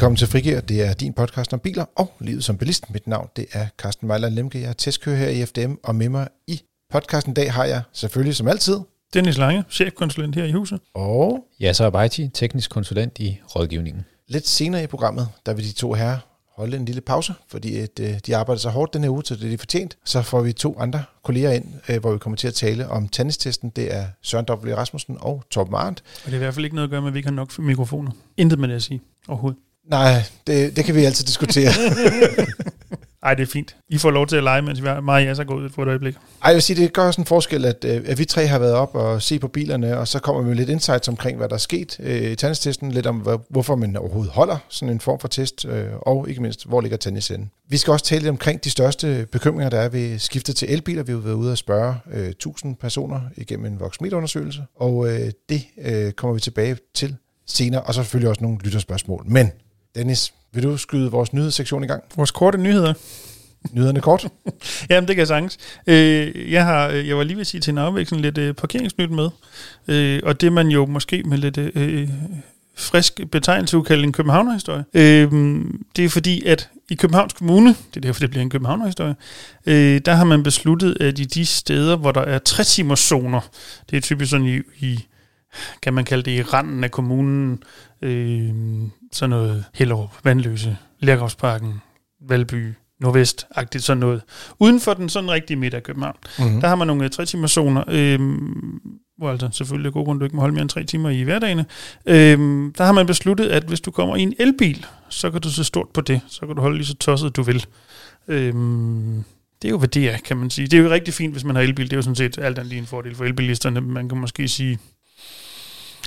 Velkommen til Frigir. Det er din podcast om biler og livet som bilist. Mit navn det er Carsten Mejland Lemke. Jeg er testkører her i FDM, og med mig i podcasten i dag har jeg selvfølgelig som altid... Dennis Lange, chefkonsulent her i huset. Og... Yasser Abaiti, teknisk konsulent i rådgivningen. Lidt senere i programmet, der vil de to her holde en lille pause, fordi at, øh, de arbejder så hårdt den her uge, så det er de fortjent. Så får vi to andre kolleger ind, øh, hvor vi kommer til at tale om tennistesten. Det er Søren W. Rasmussen og Torben Arndt. Og det er i hvert fald ikke noget at gøre med, at vi ikke har nok mikrofoner. Intet med det at sige overhovedet. Nej, det, det kan vi altid diskutere. Ej, det er fint. I får lov til at lege, mens vi har meget så ud for et øjeblik. Ej, jeg vil sige, det gør også en forskel, at, øh, at vi tre har været op og se på bilerne, og så kommer vi med lidt insights omkring, hvad der er sket øh, i tennistesten, lidt om, hvorfor man overhovedet holder sådan en form for test, øh, og ikke mindst, hvor ligger inde. Vi skal også tale lidt omkring de største bekymringer, der er ved skiftet til elbiler. Vi har været ude og spørge øh, 1000 personer igennem en Voxmeet-undersøgelse, og øh, det øh, kommer vi tilbage til senere, og så selvfølgelig også nogle lytterspørgsmål. Men Dennis, vil du skyde vores nyhedssektion i gang? Vores korte nyheder. Nyhederne kort? Jamen, det kan jeg sagtens. Øh, jeg, har, jeg var lige ved at sige til en afveksling lidt øh, parkeringsnyt med, øh, og det man jo måske med lidt øh, frisk betegnelse kunne kalde en københavnerhistorie. Øh, det er fordi, at i Københavns Kommune, det er derfor, det bliver en københavnerhistorie, øh, der har man besluttet, at i de steder, hvor der er 3 timers zoner, det er typisk sådan i, i kan man kalde det i randen af kommunen, øh, sådan noget Hellerup, Vandløse, Lærgravsparken, Valby, Nordvest-agtigt sådan noget. Uden for den sådan rigtige midt af København, mm-hmm. der har man nogle tre timer zoner, øh, hvor altså selvfølgelig er god grund, du ikke må holde mere end tre timer i hverdagen. Øh, der har man besluttet, at hvis du kommer i en elbil, så kan du se stort på det. Så kan du holde lige så tosset, du vil. Øh, det er jo, hvad det er, kan man sige. Det er jo rigtig fint, hvis man har elbil. Det er jo sådan set alt andet lige en fordel for elbilisterne. Man kan måske sige,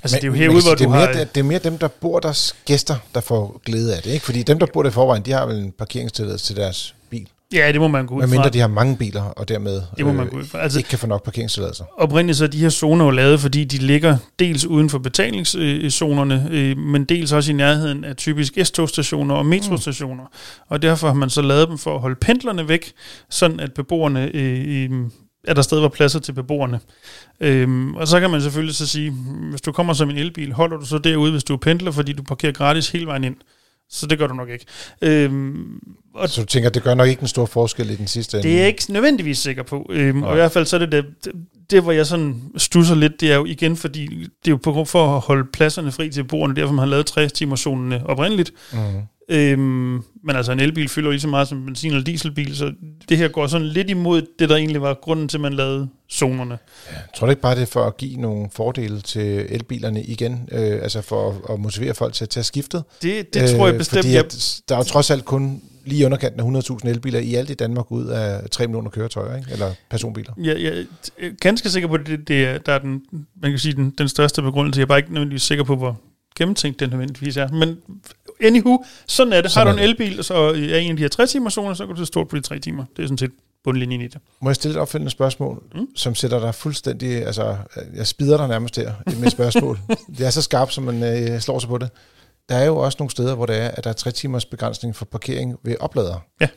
Altså, men, det er jo herude, hvor du det er, mere, har... det er mere dem, der bor deres gæster, der får glæde af det, ikke? Fordi dem, der bor der i forvejen, de har vel en parkeringstilladelse til deres bil. Ja, det må man gå ud fra. mindre de har mange biler, og dermed det må man gå ud fra. Altså, ikke kan få nok parkeringstilladelser. Oprindeligt så er de her zoner jo lavet, fordi de ligger dels uden for betalingszonerne, øh, men dels også i nærheden af typisk S-togstationer og metrostationer. Mm. Og derfor har man så lavet dem for at holde pendlerne væk, sådan at beboerne øh, er der stadig var pladser til beboerne. Øhm, og så kan man selvfølgelig så sige, hmm, hvis du kommer som en elbil, holder du så derude, hvis du er pendler, fordi du parkerer gratis hele vejen ind. Så det gør du nok ikke. Øhm, og så du tænker, det gør nok ikke en stor forskel i den sidste ende? Det er jeg ikke nødvendigvis sikker på. Øhm, og i hvert fald så er det det, det, det, hvor jeg sådan stusser lidt, det er jo igen, fordi det er jo på grund for at holde pladserne fri til beboerne, derfor man har lavet 3 timer zonerne oprindeligt. Mm. Øhm, men altså en elbil fylder lige så meget som en benzin- eller dieselbil, så det her går sådan lidt imod det, der egentlig var grunden til, at man lavede zonerne. Ja, tror du ikke bare, det er for at give nogle fordele til elbilerne igen? Øh, altså for at, at motivere folk til at tage skiftet? Det, det tror jeg øh, bestemt. Fordi at der er jo trods alt kun lige underkanten af 100.000 elbiler i alt i Danmark ud af 3 millioner køretøjer, ikke? eller personbiler. Ja, jeg er ganske sikker på, at det, det er, der er den, man kan sige, den, den største begrundelse. Jeg er bare ikke nødvendigvis sikker på, hvor gennemtænkt den nødvendigvis er. Men anywho, sådan er det. Sådan har du en elbil, så er en af de her 3 timer zoner, så kan du stort på de 3 timer. Det er sådan set bundlinjen i det. Må jeg stille et opfølgende spørgsmål, mm. som sætter dig fuldstændig, altså jeg spider dig nærmest her i mit spørgsmål. det er så skarpt, som man øh, slår sig på det. Der er jo også nogle steder, hvor det er, at der er 3 timers begrænsning for parkering ved oplader. Ja.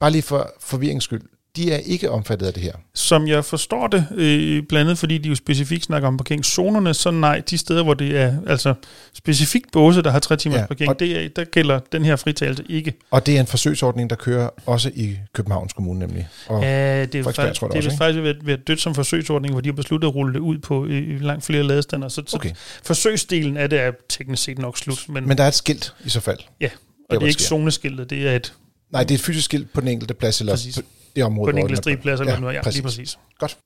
Bare lige for forvirringens skyld de er ikke omfattet af det her. Som jeg forstår det, øh, blandt andet fordi de jo specifikt snakker om parkeringszonerne, så nej, de steder, hvor det er altså specifikt båse, der har tre timers ja, parkering, det er, der gælder den her fritagelse ikke. Og det er en forsøgsordning, der kører også i Københavns Kommune nemlig. Og ja, det er, faktisk, det, det er faktisk ved, ved dødt som forsøgsordning, hvor de har besluttet at rulle det ud på i langt flere ladestander. Så, okay. så forsøgsdelen af det er teknisk set nok slut. Men, men der er et skilt i så fald? Ja, og det er ikke zoneskiltet, det er et... Nej, det er et fysisk skilt på den enkelte plads, eller Præcis det område. På den enkelte striplads, eller ja, noget. Ja, præcis. lige præcis. Godt.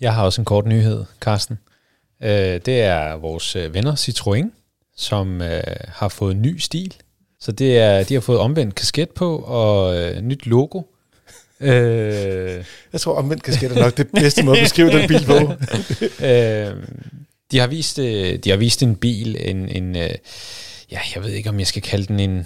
Jeg har også en kort nyhed, Carsten. Uh, det er vores øh, venner Citroën, som uh, har fået ny stil. Så det er, de har fået omvendt kasket på og uh, nyt logo. Uh, jeg tror omvendt kasket er nok det bedste måde at beskrive den bil på. de har vist, de har vist en bil, en, en ja, jeg ved ikke om jeg skal kalde den en,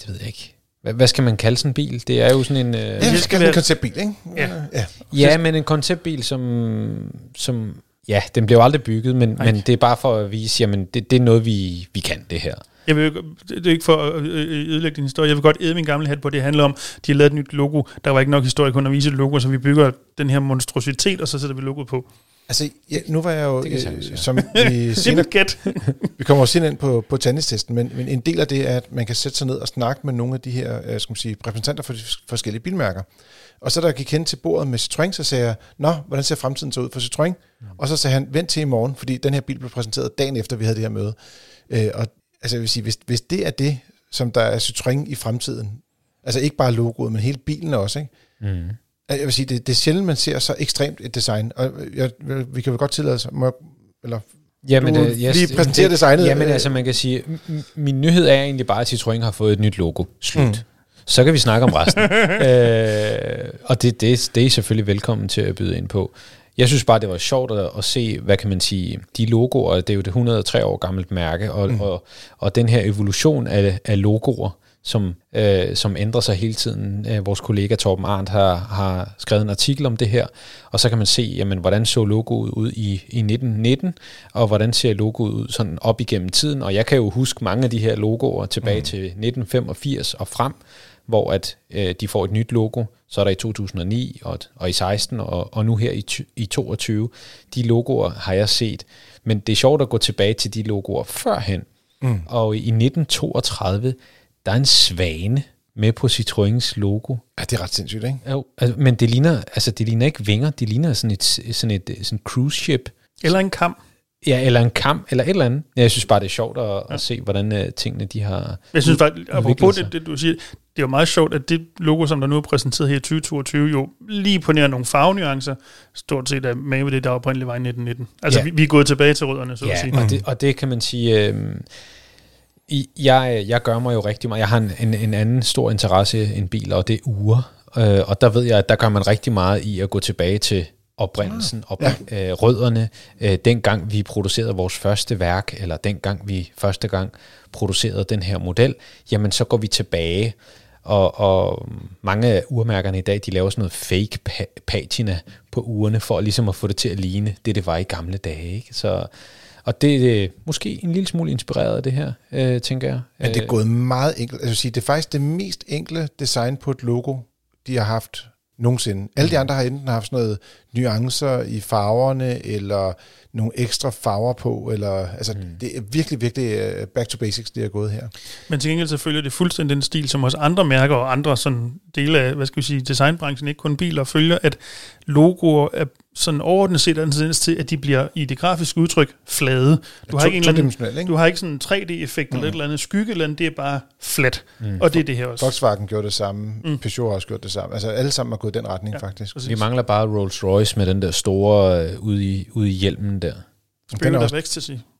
det ved jeg ikke, hvad, hvad skal man kalde sådan en bil? Det er jo sådan en... Øh, ja, det skal være en konceptbil, ikke? Ja. ja. ja, men en konceptbil, som, som... Ja, den blev aldrig bygget, men, men det er bare for at vise, jamen, det, det er noget, vi, vi kan, det her. Jeg vil, det er ikke for at ødelægge din historie. Jeg vil godt æde min gamle hat på, det handler om, de har lavet et nyt logo. Der var ikke nok historie kun at vise et logo, så vi bygger den her monstrositet, og så sætter vi logoet på. Altså, ja, nu var jeg jo, Det kan øh, som vi senere gæt. Vi kommer også ind på, på tennistesten, men, men en del af det er, at man kan sætte sig ned og snakke med nogle af de her øh, skal man sige, repræsentanter for de forskellige bilmærker. Og så jeg gik hen til bordet med Citroën, så sagde jeg, Nå, hvordan ser fremtiden så ud for Citroën? Mm. Og så sagde han, vent til i morgen, fordi den her bil blev præsenteret dagen efter, vi havde det her møde. Øh, og altså, jeg vil sige, hvis, hvis det er det, som der er Citroën i fremtiden, altså ikke bare logoet, men hele bilen også, ikke? Mm. Jeg vil sige, det, det er sjældent, man ser så ekstremt et design. Og jeg, vi kan vel godt tillade os, må eller Jamen, Du øh, lige præsentere designet, Jamen øh. altså, man kan sige, min nyhed er egentlig bare, at Citroën har fået et nyt logo. Slut. Mm. Så kan vi snakke om resten. øh, og det, det, det er I selvfølgelig velkommen til at byde ind på. Jeg synes bare, det var sjovt at, at se, hvad kan man sige, de logoer, det er jo det 103 år gammelt mærke, og, mm. og, og den her evolution af, af logoer, som, øh, som ændrer sig hele tiden. Øh, vores kollega Torben Arndt har, har skrevet en artikel om det her, og så kan man se, jamen, hvordan så logoet ud i, i 1919, og hvordan ser logoet ud sådan op igennem tiden. Og jeg kan jo huske mange af de her logoer tilbage mm. til 1985 og frem, hvor at øh, de får et nyt logo, så er der i 2009 og, og i 16 og, og nu her i, i 22. De logoer har jeg set, men det er sjovt at gå tilbage til de logoer førhen. Mm. Og i 1932, der er en svane med på Citroëns logo. ja, det er ret sindssygt, ikke? Jo, altså, men det ligner, altså, det ligner ikke vinger, det ligner sådan et, sådan et sådan et cruise ship. Eller en kamp. Ja, eller en kamp, eller et eller andet. Jeg synes bare, det er sjovt at, ja. at se, hvordan uh, tingene de har... Jeg synes faktisk, apropos det, det, du siger, det er jo meget sjovt, at det logo, som der nu er præsenteret her i 2022, jo lige på nær nogle farvenuancer, stort set er med ved det, der oprindeligt var i 1919. Altså, Ja. vi, vi er gået tilbage til rødderne, så at Ja, sige. og det, og det kan man sige... Øh, jeg, jeg gør mig jo rigtig meget. Jeg har en, en, en anden stor interesse end biler, og det er ure. Øh, og der ved jeg, at der gør man rigtig meget i at gå tilbage til oprindelsen, op, Ja. ja. øh, rødderne, øh, dengang vi producerede vores første værk, eller dengang vi første gang producerede den her model, jamen så går vi tilbage, og, og mange af urmærkerne i dag, de laver sådan noget fake pa- patina på urene, for ligesom at få det til at ligne det, det var i gamle dage. Ikke? Så, og det er måske en lille smule inspireret af det her, øh, tænker jeg. Men det er gået meget enkelt. Jeg vil sige, det er faktisk det mest enkle design på et logo, de har haft nogensinde. Alle de andre har enten haft sådan noget nuancer i farverne, eller nogle ekstra farver på, eller altså, mm. det er virkelig, virkelig øh, back to basics, det er gået her. Men til gengæld så følger det fuldstændig den stil, som også andre mærker og andre sådan dele af, hvad skal vi sige, designbranchen, ikke kun biler, følger, at logoer er sådan overordnet set en tendens til, at de bliver i det grafiske udtryk flade. Du har To- ikke en anden, ikke? du har ikke sådan en 3D-effekt eller et eller andet skygge, eller andet, det er bare flat. Mm. Og det er det her også. Volkswagen gjorde det samme, mm. Peugeot har også gjort det samme. Altså alle sammen har gået i den retning, ja, faktisk. præcis. Vi mangler bare Rolls Royce med den der store øh, ude, i, ude i hjelmen der. Er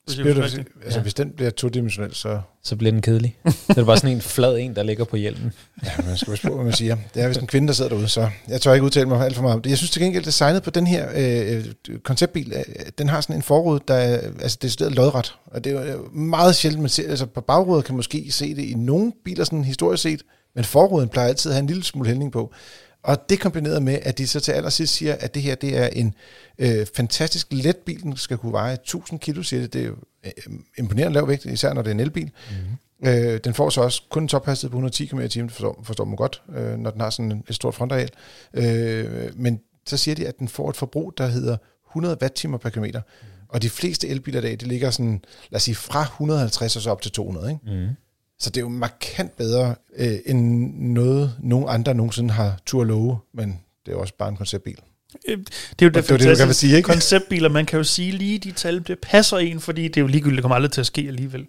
hvis jeg Spirit husker of- rigtigt. altså, hvis den bliver todimensionel, så... Så bliver den kedelig. så er det bare sådan en flad en, der ligger på hjelmen. Ja, man skal passe på, hvad man siger. Det er vist en kvinde, der sidder derude, så jeg tør ikke udtale mig alt for meget om det. Jeg synes til gengæld, designet på den her øh, konceptbil, øh, den har sådan en forrude, der er altså, decideret lodret. Og det er jo meget sjældent, man ser, altså på bagruder kan man måske se det i nogle biler, sådan historisk set, men forruden plejer altid at have en lille smule hældning på. Og det kombineret med, at de så til allersidst siger, at det her det er en øh, fantastisk let bil, den skal kunne veje 1000 kilo, siger det. Det er jo øh, imponerende lav vægt, især når det er en elbil. Mm. Øh, den får så også kun en tophastighed på 110 km i timen, forstår, forstår man godt, øh, når den har sådan et stort frontareal. Øh, men så siger de, at den får et forbrug, der hedder 100 watt-timer per kilometer. Mm. Og de fleste elbiler i dag, de ligger sådan, lad os sige, fra 150 og så op til 200, ikke? Mm. Så det er jo markant bedre, øh, end noget, nogen andre nogensinde har tur at love, men det er jo også bare en konceptbil. Øh, Det er jo det, det var det, du kan sige, ikke? konceptbiler. Man kan jo sige lige de tal, det passer en, fordi det er jo ligegyldigt, det kommer aldrig til at ske alligevel.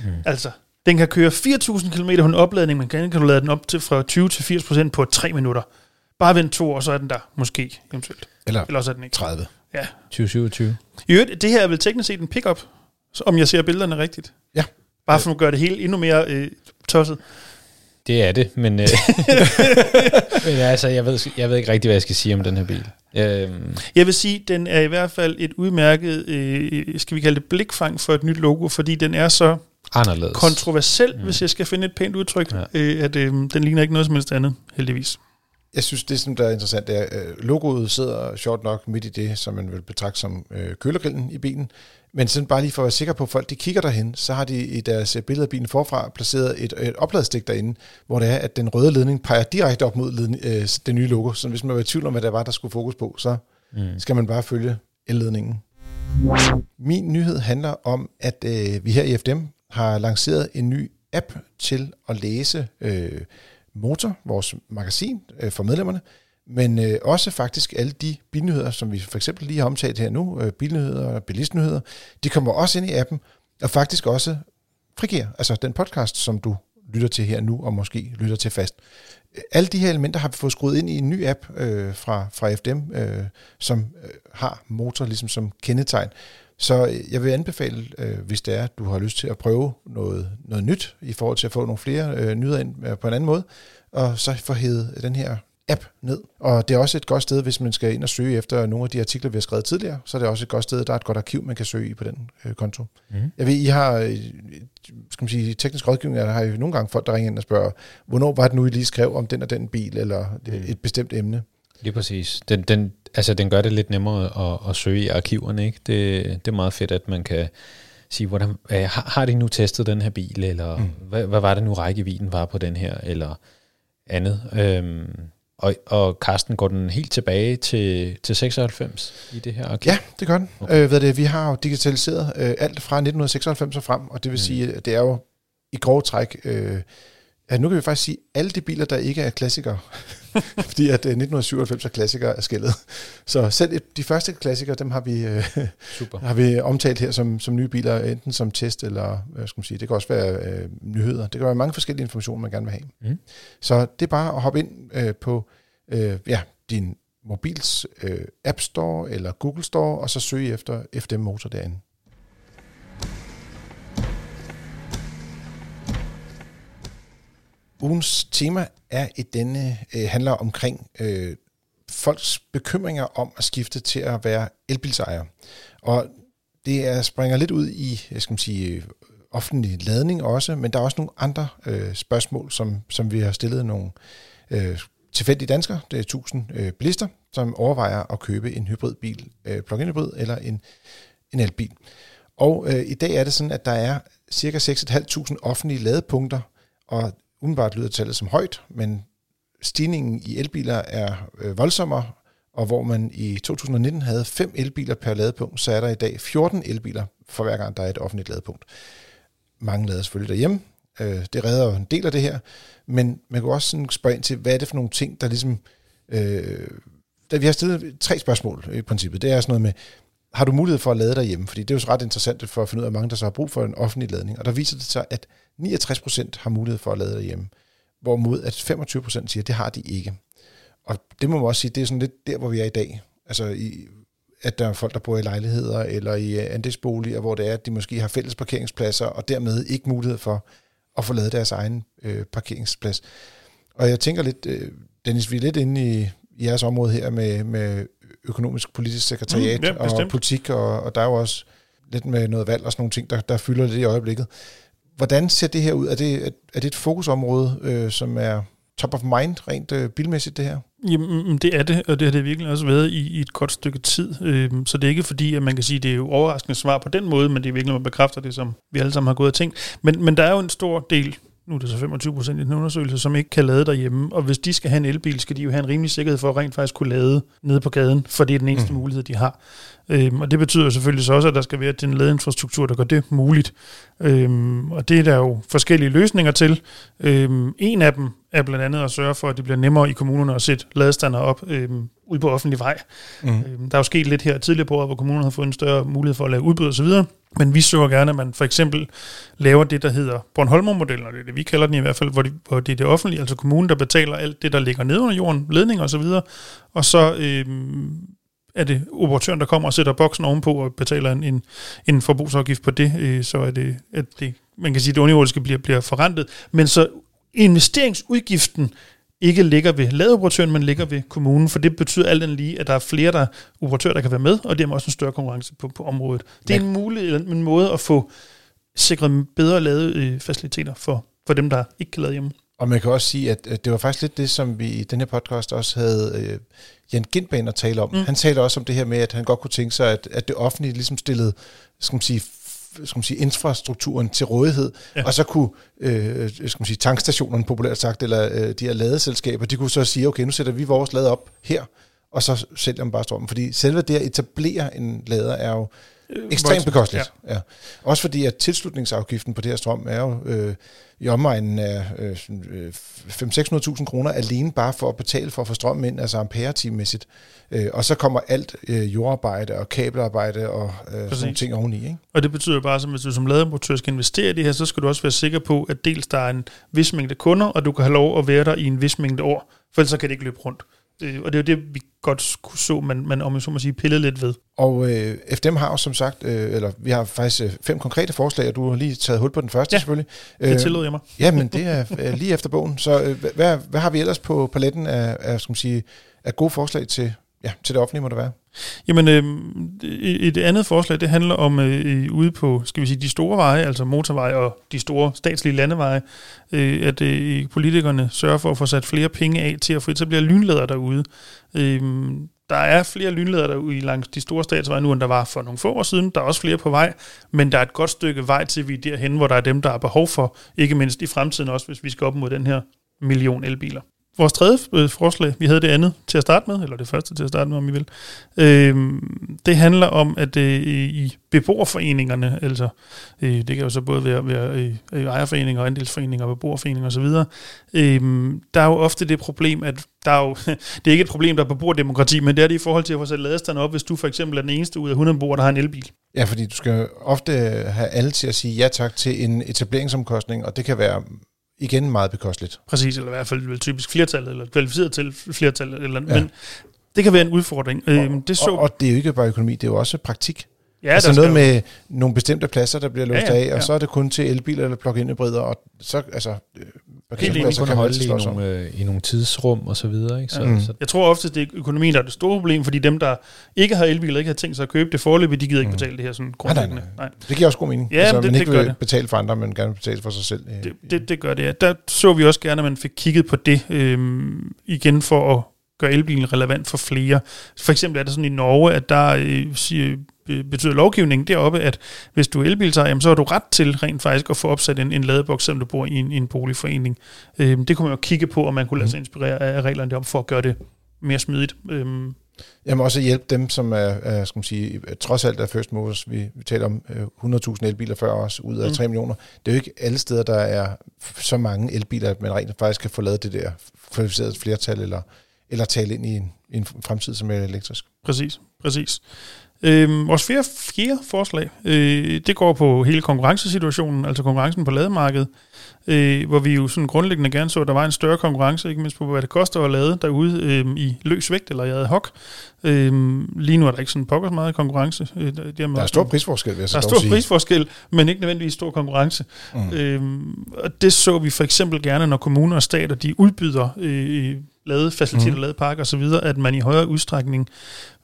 Mm. Altså, den kan køre 4.000 km på en opladning, men kan, du lade den op til fra 20 til 80 procent på 3 minutter. Bare vent to år, så er den der, måske, eventuelt. Eller Eller også er den ikke. 30. Ja. 2027. I øvrigt, det her er vel teknisk set en pickup, om jeg ser billederne rigtigt. Ja. Bare for at gøre det hele endnu mere øh, tosset. Det er det, men, øh, men altså, jeg ved, jeg ved ikke rigtig, hvad jeg skal sige om den her bil. Øhm, Jeg vil sige, den er i hvert fald et udmærket, øh, skal vi kalde det blikfang for et nyt logo, fordi den er så anderledes. kontroversiel, mm. hvis jeg skal finde et pænt udtryk, Ja. øh, at øh, den ligner ikke noget som helst andet, heldigvis. Jeg synes, det som der er interessant, er, at øh, logoet sidder sjovt nok midt i det, som man vil betragte som øh, kølergrillen i bilen. Men sådan bare lige for at være sikker på, at folk de kigger derhen, så har de i deres øh, billede af bilen forfra placeret et, et opladstik derinde, hvor det er, at den røde ledning peger direkte op mod ledning, øh, det nye logo. Så hvis man var i tvivl om, hvad der var, der skulle fokus på, så mm. skal man bare følge elledningen. Min nyhed handler om, at øh, vi her i FDM har lanceret en ny app til at læse øh, Motor, vores magasin øh, for medlemmerne, men øh, også faktisk alle de bilnyheder, som vi for eksempel lige har omtalt her nu, øh, bilnyheder og bilistnyheder, de kommer også ind i appen, og faktisk også frigiver, altså den podcast, som du lytter til her nu, og måske lytter til fast. Alle de her elementer har vi fået skruet ind i en ny app øh, fra, fra FDM, øh, som øh, har motor ligesom som kendetegn. Så øh, jeg vil anbefale, øh, hvis det er, du har lyst til at prøve noget, noget nyt, i forhold til at få nogle flere øh, nyheder ind øh, på en anden måde, og så få hævet den her app ned. Og det er også et godt sted, hvis man skal ind og søge efter nogle af de artikler, vi har skrevet tidligere, så er det også et godt sted, der er et godt arkiv, man kan søge i på den øh, konto. Mm. Jeg ved, I har, øh, skal man sige, teknisk rådgivning, der har jo nogle gange folk, der ringer ind og spørger, hvornår var det nu, I lige skrev om den og den bil, eller mm. et bestemt emne? Lige præcis. Den, den, altså, den gør det lidt nemmere at, at søge i arkiverne. Ikke? Det, det er meget fedt, at man kan sige, hvordan, har, har de nu testet den her bil, eller mm. hvad, hvad var det nu rækkevidden var på den her, eller andet. Øhm, og, og Karsten, går den helt tilbage til, til 96 i det her arkiv? Ja, det gør den. Okay. Øh, ved det, vi har jo digitaliseret øh, alt fra 1996 og frem, og det vil mm. sige, at det er jo i grove træk... Øh, ja, nu kan vi faktisk sige, alle de biler, der ikke er klassikere, fordi at øh, 1997 er klassikere er skældet. Så selv de første klassikere, dem har vi, øh, Super. har vi omtalt her som, som nye biler, enten som test eller, hvad skal man sige, det kan også være øh, nyheder. Det kan være mange forskellige informationer, man gerne vil have. Mm. Så det er bare at hoppe ind øh, på øh, ja, din mobils øh, App Store eller Google Store, og så søge efter FDM Motor derinde. Ugens tema er i denne øh, handler omkring øh, folks bekymringer om at skifte til at være elbilsejer. Og det er, springer lidt ud i, jeg skal sige, offentlig ladning også, men der er også nogle andre øh, spørgsmål, som, som vi har stillet nogle øh, tilfældige danskere, det er 1000 øh, bilister, som overvejer at købe en hybridbil, øh, plug-in hybrid eller en, en elbil. Og øh, i dag er det sådan, at der er cirka 6.500 offentlige ladepunkter, og umiddelbart lyder tallet som højt, men stigningen i elbiler er øh, voldsommere, og hvor man i 2019 havde 5 elbiler per ladepunkt, så er der i dag 14 elbiler for hver gang, der er et offentligt ladepunkt. Mange lader selvfølgelig derhjemme. Øh, det redder en del af det her, men man kan også sådan spørge ind til, hvad er det for nogle ting, der ligesom... Øh, der, vi har stillet tre spørgsmål i princippet. Det er sådan noget med, har du mulighed for at lade derhjemme? Fordi det er jo så ret interessant for at finde ud af, mange der så har brug for en offentlig ladning. Og der viser det sig, at 69% har mulighed for at lade derhjemme, hvorimod at 25% siger, at det har de ikke. Og det må man også sige, det er sådan lidt der, hvor vi er i dag. Altså, i, at der er folk, der bor i lejligheder eller i øh, andelsboliger, hvor det er, at de måske har fælles parkeringspladser, og dermed ikke mulighed for at få lavet deres egen øh, parkeringsplads. Og jeg tænker lidt, øh, Dennis, vi er lidt inde i, i jeres område her med, med økonomisk politisk sekretariat mm, ja, og politik, og, og der er jo også lidt med noget valg og sådan nogle ting, der, der fylder lidt i øjeblikket. Hvordan ser det her ud? Er det, er det et fokusområde, øh, som er top of mind rent øh, bilmæssigt, det her? Jamen, mm, det er det, og det har det virkelig også været i, i et kort stykke tid. Øh, så det er ikke fordi, at man kan sige, at det er jo overraskende svar på den måde, men det er virkelig, man bekræfter det, som vi alle sammen har gået og tænkt. Men, men der er jo en stor del nu er det så 25 procent i den undersøgelse, som ikke kan lade derhjemme. Og hvis de skal have en elbil, skal de jo have en rimelig sikkerhed for at rent faktisk kunne lade nede på gaden, for det er den eneste mm. mulighed, de har. Øhm, og det betyder selvfølgelig så også, at der skal være en ladeinfrastruktur, der gør det muligt. Øhm, og det er der jo forskellige løsninger til. Øhm, en af dem er blandt andet at sørge for, at det bliver nemmere i kommunerne at sætte ladestander op øhm, ud på offentlig vej. Mm. Øhm, der er jo sket lidt her tidligere på året, hvor kommunerne har fået en større mulighed for at lave udbud osv., men vi så gerne, at man for eksempel laver det, der hedder Bornholmer-modellen, og det er det, vi kalder den i hvert fald, hvor, de, hvor det er det offentlige, altså kommunen, der betaler alt det, der ligger nede under jorden, ledninger osv., og, og så øhm, er det operatøren, der kommer og sætter boksen ovenpå og betaler en, en, en forbrugsafgift på det, øh, så er det, at det, man kan sige, at det underjordiske bliver, bliver forrentet. Men så investeringsudgiften ikke ligger ved ladeoperatøren, men ligger ved kommunen, for det betyder alt andet lige, at der er flere der operatører, der kan være med, og det er også en større konkurrence på, på området. Det er en, mulig, en måde at få sikret bedre lade faciliteter for, for dem, der ikke kan lade hjemme. Og man kan også sige, at det var faktisk lidt det, som vi i den her podcast også havde øh, Jan Gindbanen at tale om. Mm. Han talte også om det her med, at han godt kunne tænke sig, at, at det offentlige ligesom stillede skal man sige, skal man sige, infrastrukturen til rådighed, ja. og så kunne øh, skal man sige, tankstationerne populært sagt, eller øh, de her ladeselskaber, de kunne så sige, okay, nu sætter vi vores lade op her, og så sælger man bare strømmen. Fordi selve det at etablere en lader er jo Øh, ekstremt voldsomt. bekosteligt. Ja. Ja. Også fordi, at tilslutningsafgiften på det her strøm er jo øh, i omegnen af øh, sådan, øh, 500-600.000 kroner alene bare for at betale for at få strøm ind, altså ampere-timemæssigt. Øh, og så kommer alt øh, jordarbejde og kabelarbejde og øh, sådan ting oveni. Ikke? Og det betyder bare, at hvis du som ladeimportør skal investere i det her, så skal du også være sikker på, at dels der er en vis mængde kunder, og du kan have lov at være der i en vis mængde år, for ellers så kan det ikke løbe rundt. Øh, Og det er jo det, vi godt kunne så, man, man om jeg så må sige, pillede lidt ved. Og øh, FDM har jo som sagt, øh, eller vi har faktisk øh, fem konkrete forslag, og du har lige taget hul på den første Ja, selvfølgelig. Det tillod jeg mig. Ja, men det er øh, lige efter bogen. Så øh, hvad, hvad har vi ellers på paletten af, af, skal man sige, af gode forslag til, ja, til det offentlige, må det være? Jamen, øh, et andet forslag, det handler om øh, ude på, skal vi sige, de store veje, altså motorveje og de store statslige landeveje, øh, at øh, politikerne sørger for at få sat flere penge af til at få etableret lynlader derude. Øh, der er flere lynlader derude langs de store statsveje nu, end der var for nogle få år siden. Der er også flere på vej, men der er et godt stykke vej til, vi er derhen, hvor der er dem, der er behov for, ikke mindst i fremtiden også, hvis vi skal op mod den her million elbiler. Vores tredje øh, forslag, vi havde det andet til at starte med, eller det første til at starte med, om I vil, øh, det handler om, at øh, i beboerforeningerne, altså øh, det kan jo så både være, være øh, øh ejerforeninger, andelsforeninger, beboerforeninger osv., øh, der er jo ofte det problem, at der er jo, det er ikke et problem, der er beboerdemokrati, men det er det i forhold til at få sat ladestand op, hvis du for eksempel er den eneste ud af 100 beboere, der har en elbil. Ja, fordi du skal ofte have alle til at sige ja tak til en etableringsomkostning, og det kan være igen meget bekosteligt. Præcis, eller i hvert fald vel typisk flertal, eller kvalificeret til flertal, eller, ja. men det kan være en udfordring. Og, Øhm, det så, og, og det er jo ikke bare økonomi, det er jo også praktik. Ja, altså noget skal med nogle bestemte pladser, der bliver låst Ja, ja, af, og ja. så er det kun til elbiler eller plug-in hybrider, og så, altså, øh, enig. parkeringspladser kun holde i nogle, øh, i nogle tidsrum og så videre. Ikke? Så, Mm. så Jeg tror ofte, det er økonomien, der er det store problem, fordi dem, der ikke har elbiler, ikke har tænkt sig at købe det forløbig, de gider ikke Mm. betale det her sådan nej, grundlæggende. nej. Det giver også god mening. Ja, altså, det- man det ikke gør vil det. betale for andre, men gerne betale for sig selv. øh, Det, det, det gør det, ja. Der så vi også gerne, at man fik kigget på det øhm, igen for at gøre elbilen relevant for flere. For eksempel er det sådan i Norge, at der øh, siger, betyder lovgivningen deroppe, at hvis du er elbilsejer, jamen, så har du ret til rent faktisk at få opsat en, en ladeboks, selvom du bor i en, en boligforening. Øhm, det kunne man jo kigge på, om man kunne lade sig inspirere af reglerne deroppe for at gøre det mere smidigt. Øhm, Jamen også hjælpe dem, som er, er skal man sige, trods alt er first movers. Vi, vi taler om øh, 100.000 elbiler før os, ud af Mm. mm. 3 millioner. Det er jo ikke alle steder, der er så mange elbiler, at man rent faktisk kan få lavet det der kvalificerede flertal, eller, eller tale ind i en, i en fremtid, som er elektrisk. Præcis, præcis. Øhm, vores fjerde, fjerde forslag, øh, det går på hele konkurrencesituationen, altså konkurrencen på lademarkedet, øh, hvor vi jo sådan grundlæggende gerne så, at der var en større konkurrence, ikke mindst på, hvad det koster at lade derude øh, i løs vægt eller i ad hoc. Øh, lige nu er der ikke sådan pokkers meget konkurrence. Øh, der, Der er stor prisforskel, vil jeg så der er stor sige. prisforskel, men ikke nødvendigvis stor konkurrence. Mm. Øhm, og det så vi for eksempel gerne, når kommuner og stater de udbyder øh, ladefaciliteter, Mm. mm. ladeparker osv., at man i højere udstrækning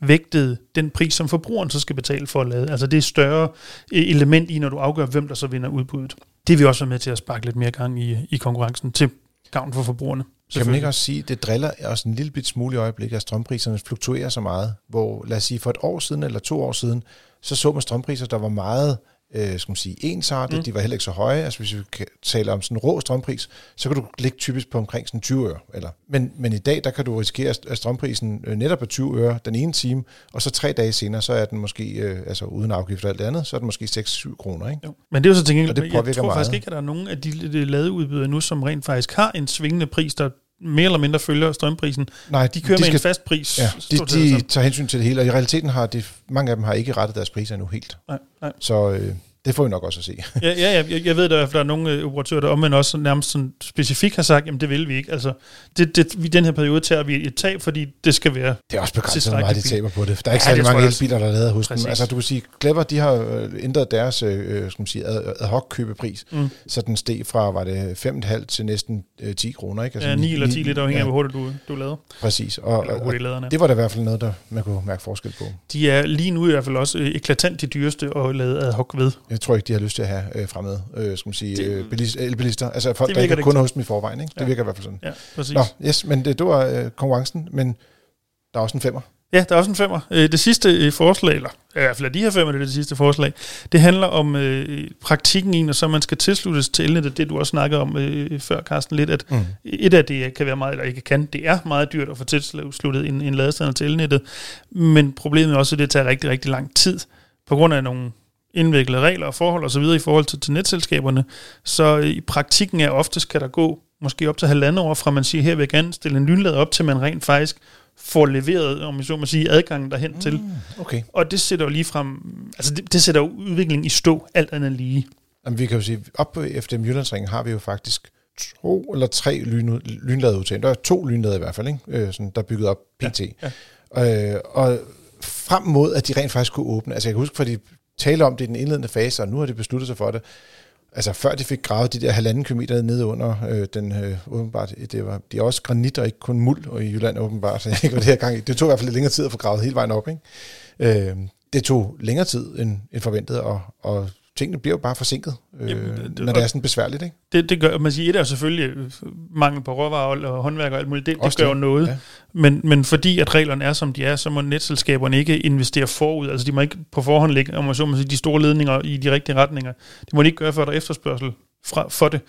vægtede den pris, som forbrugeren så skal betale for at lade. Altså det er større øh, element i, når du afgør, hvem der så vinder udbuddet. Det vil også være med til at sparke lidt mere gang i, i konkurrencen til gavn for forbrugerne. Kan man ikke også sige, det driller os en lille bit smule i øjeblikket, at strømpriserne fluktuerer så meget, hvor lad os sige for et år siden eller to år siden, så så man strømpriser, der var meget øh, skal man sige, ensartet, Mm. de var heller ikke så høje, altså hvis vi kan tale om sådan en rå strømpris, så kan du ligge typisk på omkring sådan 20 øre. Eller. Men, men i dag, der kan du risikere, at strømprisen øh, netop er 20 øre den ene time, og så tre dage senere, så er den måske, øh, altså uden afgift og alt det andet, så er den måske 6-7 kroner, ikke? Jo. Men det er jo så det jeg tror meget. faktisk ikke, at der er nogen af de, de ladeudbydere nu, som rent faktisk har en svingende pris, der mere eller mindre følger strømprisen. Nej, De kører de med en fast pris. Ja, de, de tager hensyn til det hele, og i realiteten har de, mange af dem har ikke rettet deres priser endnu helt. Nej, nej. Så øh, det får vi nok også at se. Ja, ja, ja jeg, jeg ved, at der er nogle øh, operatører, der omvendt også nærmest sådan specifikt har sagt, jamen det vil vi ikke. Altså, det, det, i den her periode tager vi et tab, fordi det skal være. Det er også begrænset, hvor meget de taber på det. Der er ikke Ja, ja, særlig mange elbiler, der er lavet hos Præcis. dem. Altså, du kan sige, Clever, de har øh, ændret deres øh, skal man sige, ad, ad hoc købepris, Mm. så den steg fra, var det 5,5 til næsten øh, 10 kroner, ikke? Ja, 9 eller 10 lidt afhængig af, hvor ja, hurtigt du, du lader. Præcis, og, Eller og, det var da i hvert fald noget, der man kunne mærke forskel på. De er lige nu i hvert fald også øh, eklatant de dyreste at lade ad hoc ved. Jeg tror ikke, de har lyst til at have øh, fremmed, øh, skal man sige, Det- øh, bilist, elbilister. Altså folk, Det der ikke det er kunder hos dem i forvejen, ikke? Det Ja. virker i hvert fald sådan. Ja, præcis. Nå, yes, men det, det var øh, konkurrencen, men der er også en femmer. Ja, der er også en femmer. Øh, Det sidste øh, forslag, eller i hvert fald af de her femmer, det er det sidste forslag, det handler om øh, praktikken i, når så man skal tilsluttes til elnettet, det du også snakkede om øh, før, Carsten, lidt, at mm. et af det kan være meget, eller ikke kan, det er meget dyrt at få tilsluttet en, en ladestander til elnettet, men problemet er også, at det tager rigtig, rigtig lang tid, på grund af nogle indviklede regler og forhold osv. i forhold til, til netselskaberne. Så øh, i praktikken er oftest kan der gå måske op til halvandet år fra man siger, her vil jeg gerne stille en lynlader op, til man rent faktisk får leveret, om jeg så må sige, adgangen derhen mm, til. Okay. Og det sætter jo lige frem, altså det, det sætter jo udviklingen i stå, alt andet lige. Jamen, vi kan jo sige, op på FDM Jyllandsringen har vi jo faktisk to eller tre lyn, lynladeudtagninger. Der er to lynlader i hvert fald, ikke? Øh, sådan, der er bygget op pt. Ja, ja. Øh, og frem mod, at de rent faktisk kunne åbne, altså jeg kan huske, for de taler om det i den indledende fase, og nu har de besluttet sig for det, altså før de fik gravet de der halvanden kilometer ned under øh, den øh, åbenbart, det var, de er også granit og ikke kun muld og i Jylland åbenbart, så jeg ikke, var det her gang i. Det tog i hvert fald lidt længere tid at få gravet hele vejen op, ikke? Øh, det tog længere tid end, end forventet, og, og tingene bliver jo bare forsinket, øh, Jamen, det- når det er sådan besværligt, ikke? Det, det gør, man siger, et er selvfølgelig øh, mangel på råvarer og håndværk og alt muligt, det, det gør jo noget. ja. Men, men fordi at reglerne er, som de er, så må netselskaberne ikke investere forud. Altså de må ikke på forhånd lægge om man så må sige, de store ledninger i de rigtige retninger. Det må de ikke gøre, før der er efterspørgsel fra, for det.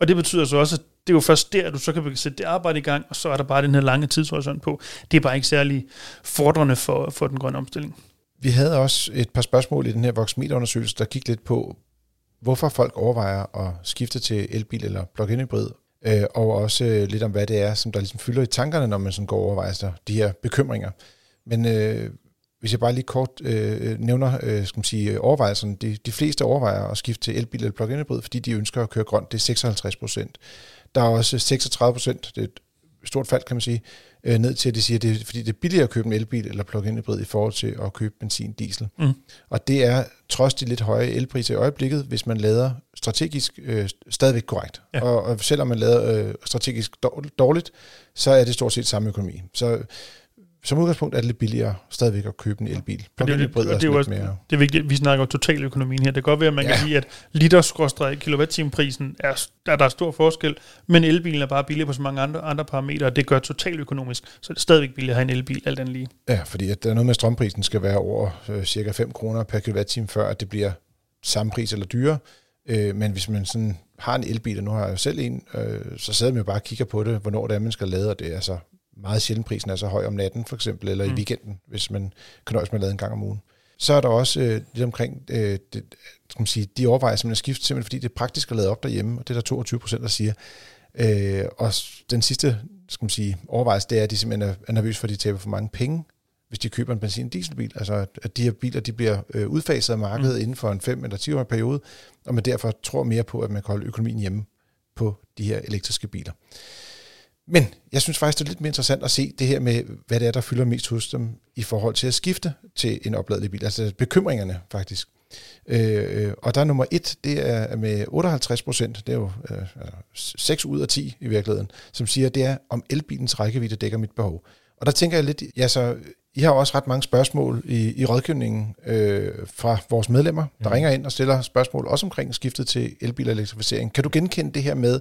Og det betyder så også, at det er jo først der, at du så kan sætte det arbejde i gang, og så er der bare den her lange tidshorisont på. Det er bare ikke særlig fordrende for, for den grønne omstilling. Vi havde også et par spørgsmål i den her Voxmeter-undersøgelse, der gik lidt på, hvorfor folk overvejer at skifte til elbil eller plug-in hybrid, øh, og også øh, lidt om, hvad det er, som der ligesom fylder i tankerne, når man sådan går og overvejer sig de her bekymringer. Men øh, hvis jeg bare lige kort øh, nævner øh, skal man sige, overvejelserne, de, de fleste overvejer at skifte til elbil eller plug-in hybrid, fordi de ønsker at køre grønt, det er 56 procent. Der er også 36 procent, det er et stort fald, kan man sige, øh, ned til, at de siger, at det er, fordi det er billigere at købe en elbil eller plug-in hybrid i forhold til at købe benzin, diesel. Mm. Og det er trods de lidt høje elpriser i øjeblikket, hvis man lader strategisk øh, stadigvæk korrekt. Ja. Og, og selvom man lader øh, strategisk dår- dårligt, så er det stort set samme økonomi. Så som udgangspunkt er det lidt billigere stadigvæk at købe en elbil. Og det, er er det er jo også, mere... det er vigtigt, vi snakker totaløkonomien her. Det kan godt være, at man ja. kan Ja. sige, at liter kilowatt-time-prisen er, er der er stor forskel, men elbilen er bare billigere på så mange andre, andre parametre, og det gør totaløkonomisk, så er det stadigvæk billigere at have en elbil, alt andet lige. Ja, fordi at der er noget med, at strømprisen skal være over øh, cirka 5 kroner per kilowatt-time, før at det bliver samme pris eller dyrere. Øh, men hvis man sådan har en elbil, og nu har jeg jo selv en, øh, så sidder man jo bare og kigger på det, hvornår det er, man skal lade, og det er altså meget sjældent prisen er så høj om natten, for eksempel, eller mm. I weekenden, hvis man kan nøjes med at lade en gang om ugen. Så er der også øh, lidt omkring øh, det, skal man sige, de overvejelser, man har skiftet, simpelthen fordi det er praktisk at lade op derhjemme, og det er der 22 procent, der siger. Øh, og den sidste skal man sige, overvejelse, det er, at de simpelthen er, er nervøse for, at de taber for mange penge, hvis de køber en benzin- og dieselbil. Altså, at- de her biler de bliver øh, udfaset af markedet mm. inden for en 5 eller 10 årig periode, og man derfor tror mere på, at man kan holde økonomien hjemme på de her elektriske biler. Men jeg synes faktisk, det er lidt mere interessant at se det her med, hvad det er, der fylder mest hos dem i forhold til at skifte til en opladelig bil. Altså bekymringerne faktisk. Øh, øh, og der er nummer et, det er med 58 procent, det er jo øh, altså 6 ud af 10 i virkeligheden, som siger, det er, om elbilens rækkevidde dækker mit behov. Og der tænker jeg lidt, ja så, I har også ret mange spørgsmål i, i rådgivningen øh, fra vores medlemmer, der mm. ringer ind og stiller spørgsmål, også omkring skiftet til elbil og elektrificering. Kan du genkende det her med,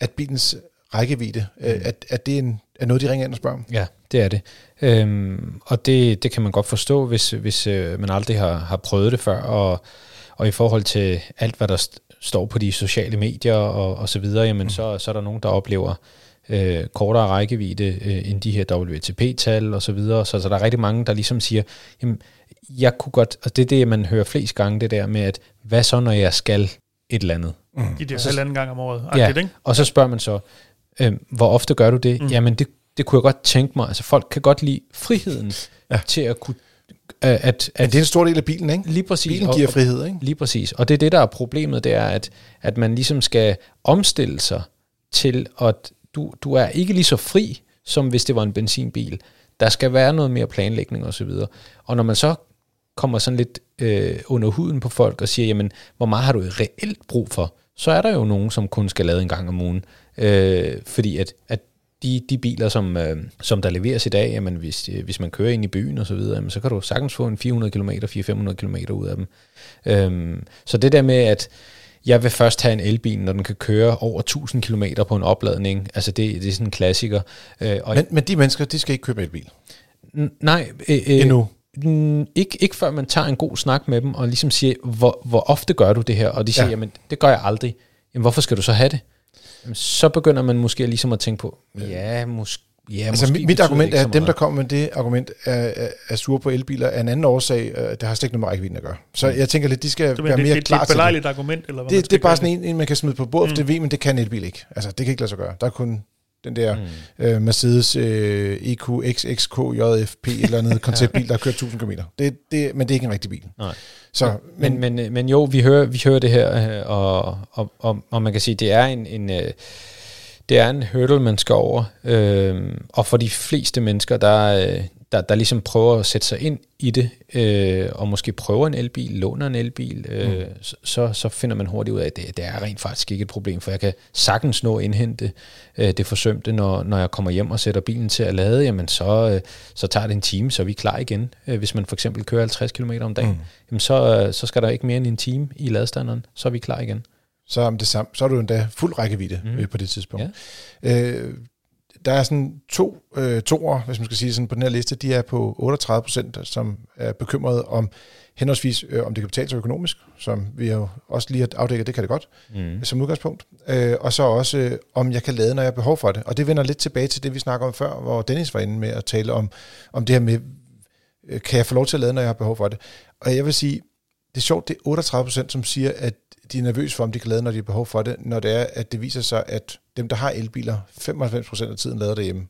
at bilens rækkevidde, mm. øh, at, at det er, en, er noget, de ringer ind og spørger om? Ja, det er det. Øhm, og det, det kan man godt forstå, hvis, hvis øh, man aldrig har, har prøvet det før. Og, og i forhold til alt, hvad der st- står på de sociale medier og, og så videre, jamen, mm. så, så er der nogen, der oplever øh, kortere rækkevidde øh, end de her WTP-tal og så videre. Så, så der er rigtig mange, der ligesom siger, jamen, jeg kunne godt, og det er det, man hører flest gange, det der med, at hvad så, når jeg skal et eller andet? Mm. De der så- halvanden gang om året. Ja, Agtigt, ikke? og så spørger man så, øh, hvor ofte gør du det? Mm. Jamen, det, det kunne jeg godt tænke mig. Altså, folk kan godt lide friheden ja. til at kunne... Øh, at, Men at, det er en stor del af bilen, ikke? lige præcis. Bilen giver og- frihed, ikke? Lige præcis. Og det er det, der er problemet, det er, at, at man ligesom skal omstille sig til, at du, du er ikke lige så fri, som hvis det var en benzinbil. Der skal være noget mere planlægning osv. Og, og når man så kommer sådan lidt øh, under huden på folk og siger, jamen, hvor meget har du reelt brug for? Så er der jo nogen, som kun skal lade en gang om ugen. Øh, fordi at, at de, de biler, som, øh, som der leveres i dag, jamen hvis, øh, hvis man kører ind i byen og så videre, jamen så kan du sagtens få en 400 km, 400-500 km ud af dem. Øhm, så det der med, at jeg vil først have en elbil, når den kan køre over 1000 km på en opladning, altså det, det er sådan en klassiker. Øh, og Men, men de mennesker, de skal ikke købe elbil. N- nej. Øh, øh, Endnu. Ikke, ikke før man tager en god snak med dem, og ligesom siger, hvor, hvor ofte gør du det her? Og de siger, ja. jamen det gør jeg aldrig. Jamen hvorfor skal du så have det? Så begynder man måske ligesom at tænke på, ja, måske Ja, Altså måske mit, mit det argument er, at dem, der kommer med det argument, er, er, er sure på elbiler, er en anden årsag. øh, Det har slet ikke noget med rækkevidden at gøre. Så jeg tænker lidt, de skal Så, være det, mere det, det, klar er et til det. belejligt argument, eller hvad Det, det er bare sådan en, en, man kan smide på bordet, for Mm. det ved, men det kan elbil ikke. Altså, det kan ikke lade sig gøre. Der er kun den der Mm. øh, Mercedes øh, EQ XXK JFP et eller andet konceptbil, der har kørt 1000 km. Det, det, men det er ikke en rigtig bil. Nej. Så, Men, men, men, men jo, vi hører, vi hører det her, øh, og, og, og, og man kan sige, det er en, en øh, det er en hurdle, man skal over. Øh, og for de fleste mennesker, der, øh, der, der ligesom prøver at sætte sig ind i det, øh, og måske prøver en elbil, låner en elbil, øh, mm. så, så finder man hurtigt ud af, at det, det er rent faktisk ikke et problem, for jeg kan sagtens nå at indhente øh, det forsømte, når, når jeg kommer hjem og sætter bilen til at lade, jamen så, øh, så tager det en time, så er vi klar igen. Øh, hvis man for eksempel kører 50 km om dagen, mm. jamen så, øh, så skal der ikke mere end en time i ladestanderen, så er vi klar igen. så, er det samme, så er du endda fuld rækkevidde Mm. mm. øh, på det tidspunkt. Ja. Øh, der er sådan to øh, toer, hvis man skal sige sådan, på den her liste. De er på 38 procent, som er bekymrede om henholdsvis, øh, om det kan betale sig økonomisk, som vi jo også lige har afdækket, det kan det godt, Mm. som udgangspunkt. Øh, og så også, øh, om jeg kan lade, når jeg har behov for det. Og det vender lidt tilbage til det, vi snakker om før, hvor Dennis var inde med at tale om, om det her med, øh, kan jeg få lov til at lade, når jeg har behov for det. Og jeg vil sige, det er sjovt, det er 38 procent, som siger, at de er nervøse for, om de kan lade, når de har behov for det, når det er, at det viser sig, at dem, der har elbiler, 95 procent af tiden lader derhjemme.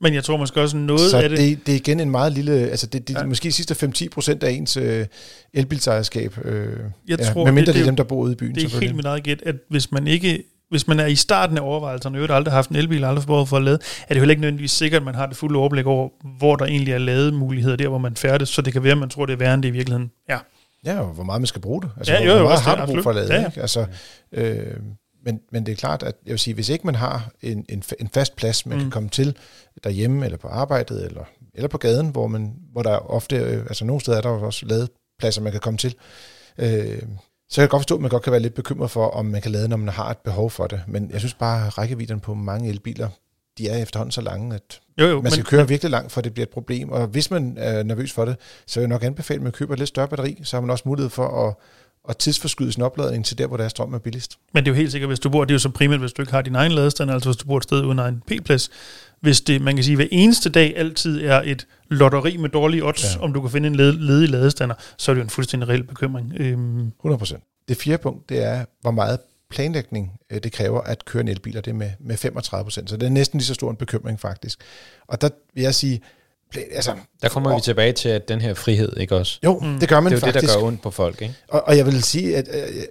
Men jeg tror måske også noget Så af det, det, det er igen en meget lille, altså det, det er Ja. måske sidste 5-10 procent af ens øh, elbilsejerskab, øh, Jeg ja, tror, medmindre det- det, er dem, der bor ude i byen. det er helt mit eget gæt, at hvis man ikke hvis man er i starten af overvejelserne, og aldrig har haft en elbil, aldrig fået for at lade, er det jo heller ikke nødvendigvis sikkert, at man har det fulde overblik over, hvor der egentlig er lademuligheder der, hvor man færdes, så det kan være, at man tror, det er værre, end det i virkeligheden er. Ja, og hvor meget man skal bruge det. Altså, Ja, jo, hvor meget også har du brug for at lade? Ja, ja. Ikke? Altså, øh, men, men det er klart, at jeg vil sige, hvis ikke man har en, en, en fast plads, man mm. Kan komme til derhjemme, eller på arbejdet, eller, eller på gaden, hvor, man, hvor der ofte, øh, altså nogle steder er der også ladepladser, man kan komme til, øh, så kan jeg godt forstå, at man godt kan være lidt bekymret for, om man kan lade, når man har et behov for det. Men jeg synes bare, at rækkevidden på mange elbiler, de er efterhånden så lange, at Jo, jo, man skal men, køre virkelig langt, for det bliver et problem. Og hvis man er nervøs for det, så vil jeg nok anbefale, at man køber et lidt større batteri, så har man også mulighed for at, at tidsforskyde sin opladning til der, hvor der er strøm er billigst. men det er jo helt sikkert, hvis du bor, det er jo så primært, hvis du ikke har din egen ladestand, altså hvis du bor et sted uden egen p-plads. Hvis det, man kan sige, hver eneste dag altid er et lotteri med dårlige odds, Ja. om du kan finde en led, ledig ladestander, så er det jo en fuldstændig reel bekymring. Øhm, 100 procent. Det fjerde punkt, det er, hvor meget planlægning øh, det kræver at køre en elbil, og det er med, med 35 procent. Så det er næsten lige så stor en bekymring faktisk. Og der vil jeg sige, altså, Der kommer vi tilbage til, at den her frihed, ikke også? jo, mm. Det gør man det er jo faktisk. det, der gør ondt på folk, ikke? Og, og jeg vil sige, at øh,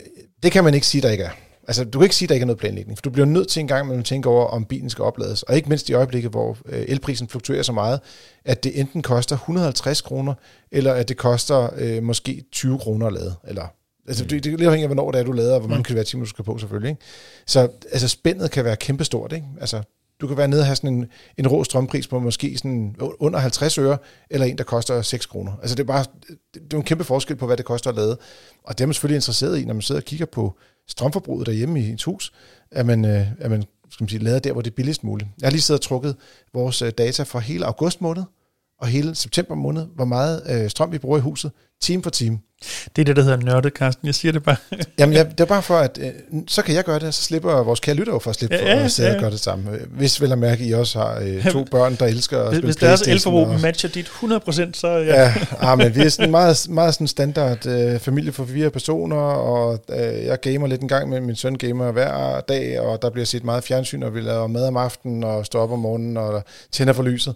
det kan man ikke sige, der ikke er. Altså, du kan ikke sige, der ikke er noget planlægning, for du bliver nødt til en gang, at tænke over, om bilen skal oplades. Og ikke mindst i øjeblikket, hvor øh, elprisen fluktuerer så meget, at det enten koster 150 kroner, eller at det koster øh, måske 20 kroner at lade. Eller, altså, det, det er lidt afhængigt af, hvornår det er, du lader, og hvor mange Mm. kilowatt-timer du skal på, selvfølgelig. Ikke? Så altså, spændet kan være kæmpestort. Ikke? Altså, du kan være nede og have sådan en, en rå strømpris på måske sådan under 50 øre, eller en, der koster 6 kroner. Altså det er bare det er en kæmpe forskel på, hvad det koster at lade. Og det er man selvfølgelig interesseret i, når man sidder og kigger på strømforbruget derhjemme i et hus, at man, øh, at man skal man sige, lader der, hvor det er billigst muligt. Jeg har lige siddet og trukket vores øh, data for hele august måned og hele september måned, hvor meget øh, strøm vi bruger i huset, time for time. Det er det, der hedder nørdet, Karsten. Jeg siger det bare. Jamen, jeg, det er bare for, at øh, så kan jeg gøre det, og så slipper vores kære lytter for at slippe Ja, for ja, at sidde ja. og gøre det samme. Øh, Hvis vel at mærke, I også har øh, to børn, der elsker at Hvis, spille hvis deres elforbrug og- matcher dit 100%, så ja. Ja, ah, men vi er sådan meget, meget sådan standard øh, familie for fire personer, og øh, jeg gamer lidt en gang med min søn gamer hver dag, og der bliver set meget fjernsyn, og vi laver mad om aftenen, og står op om morgenen, og tænder for lyset.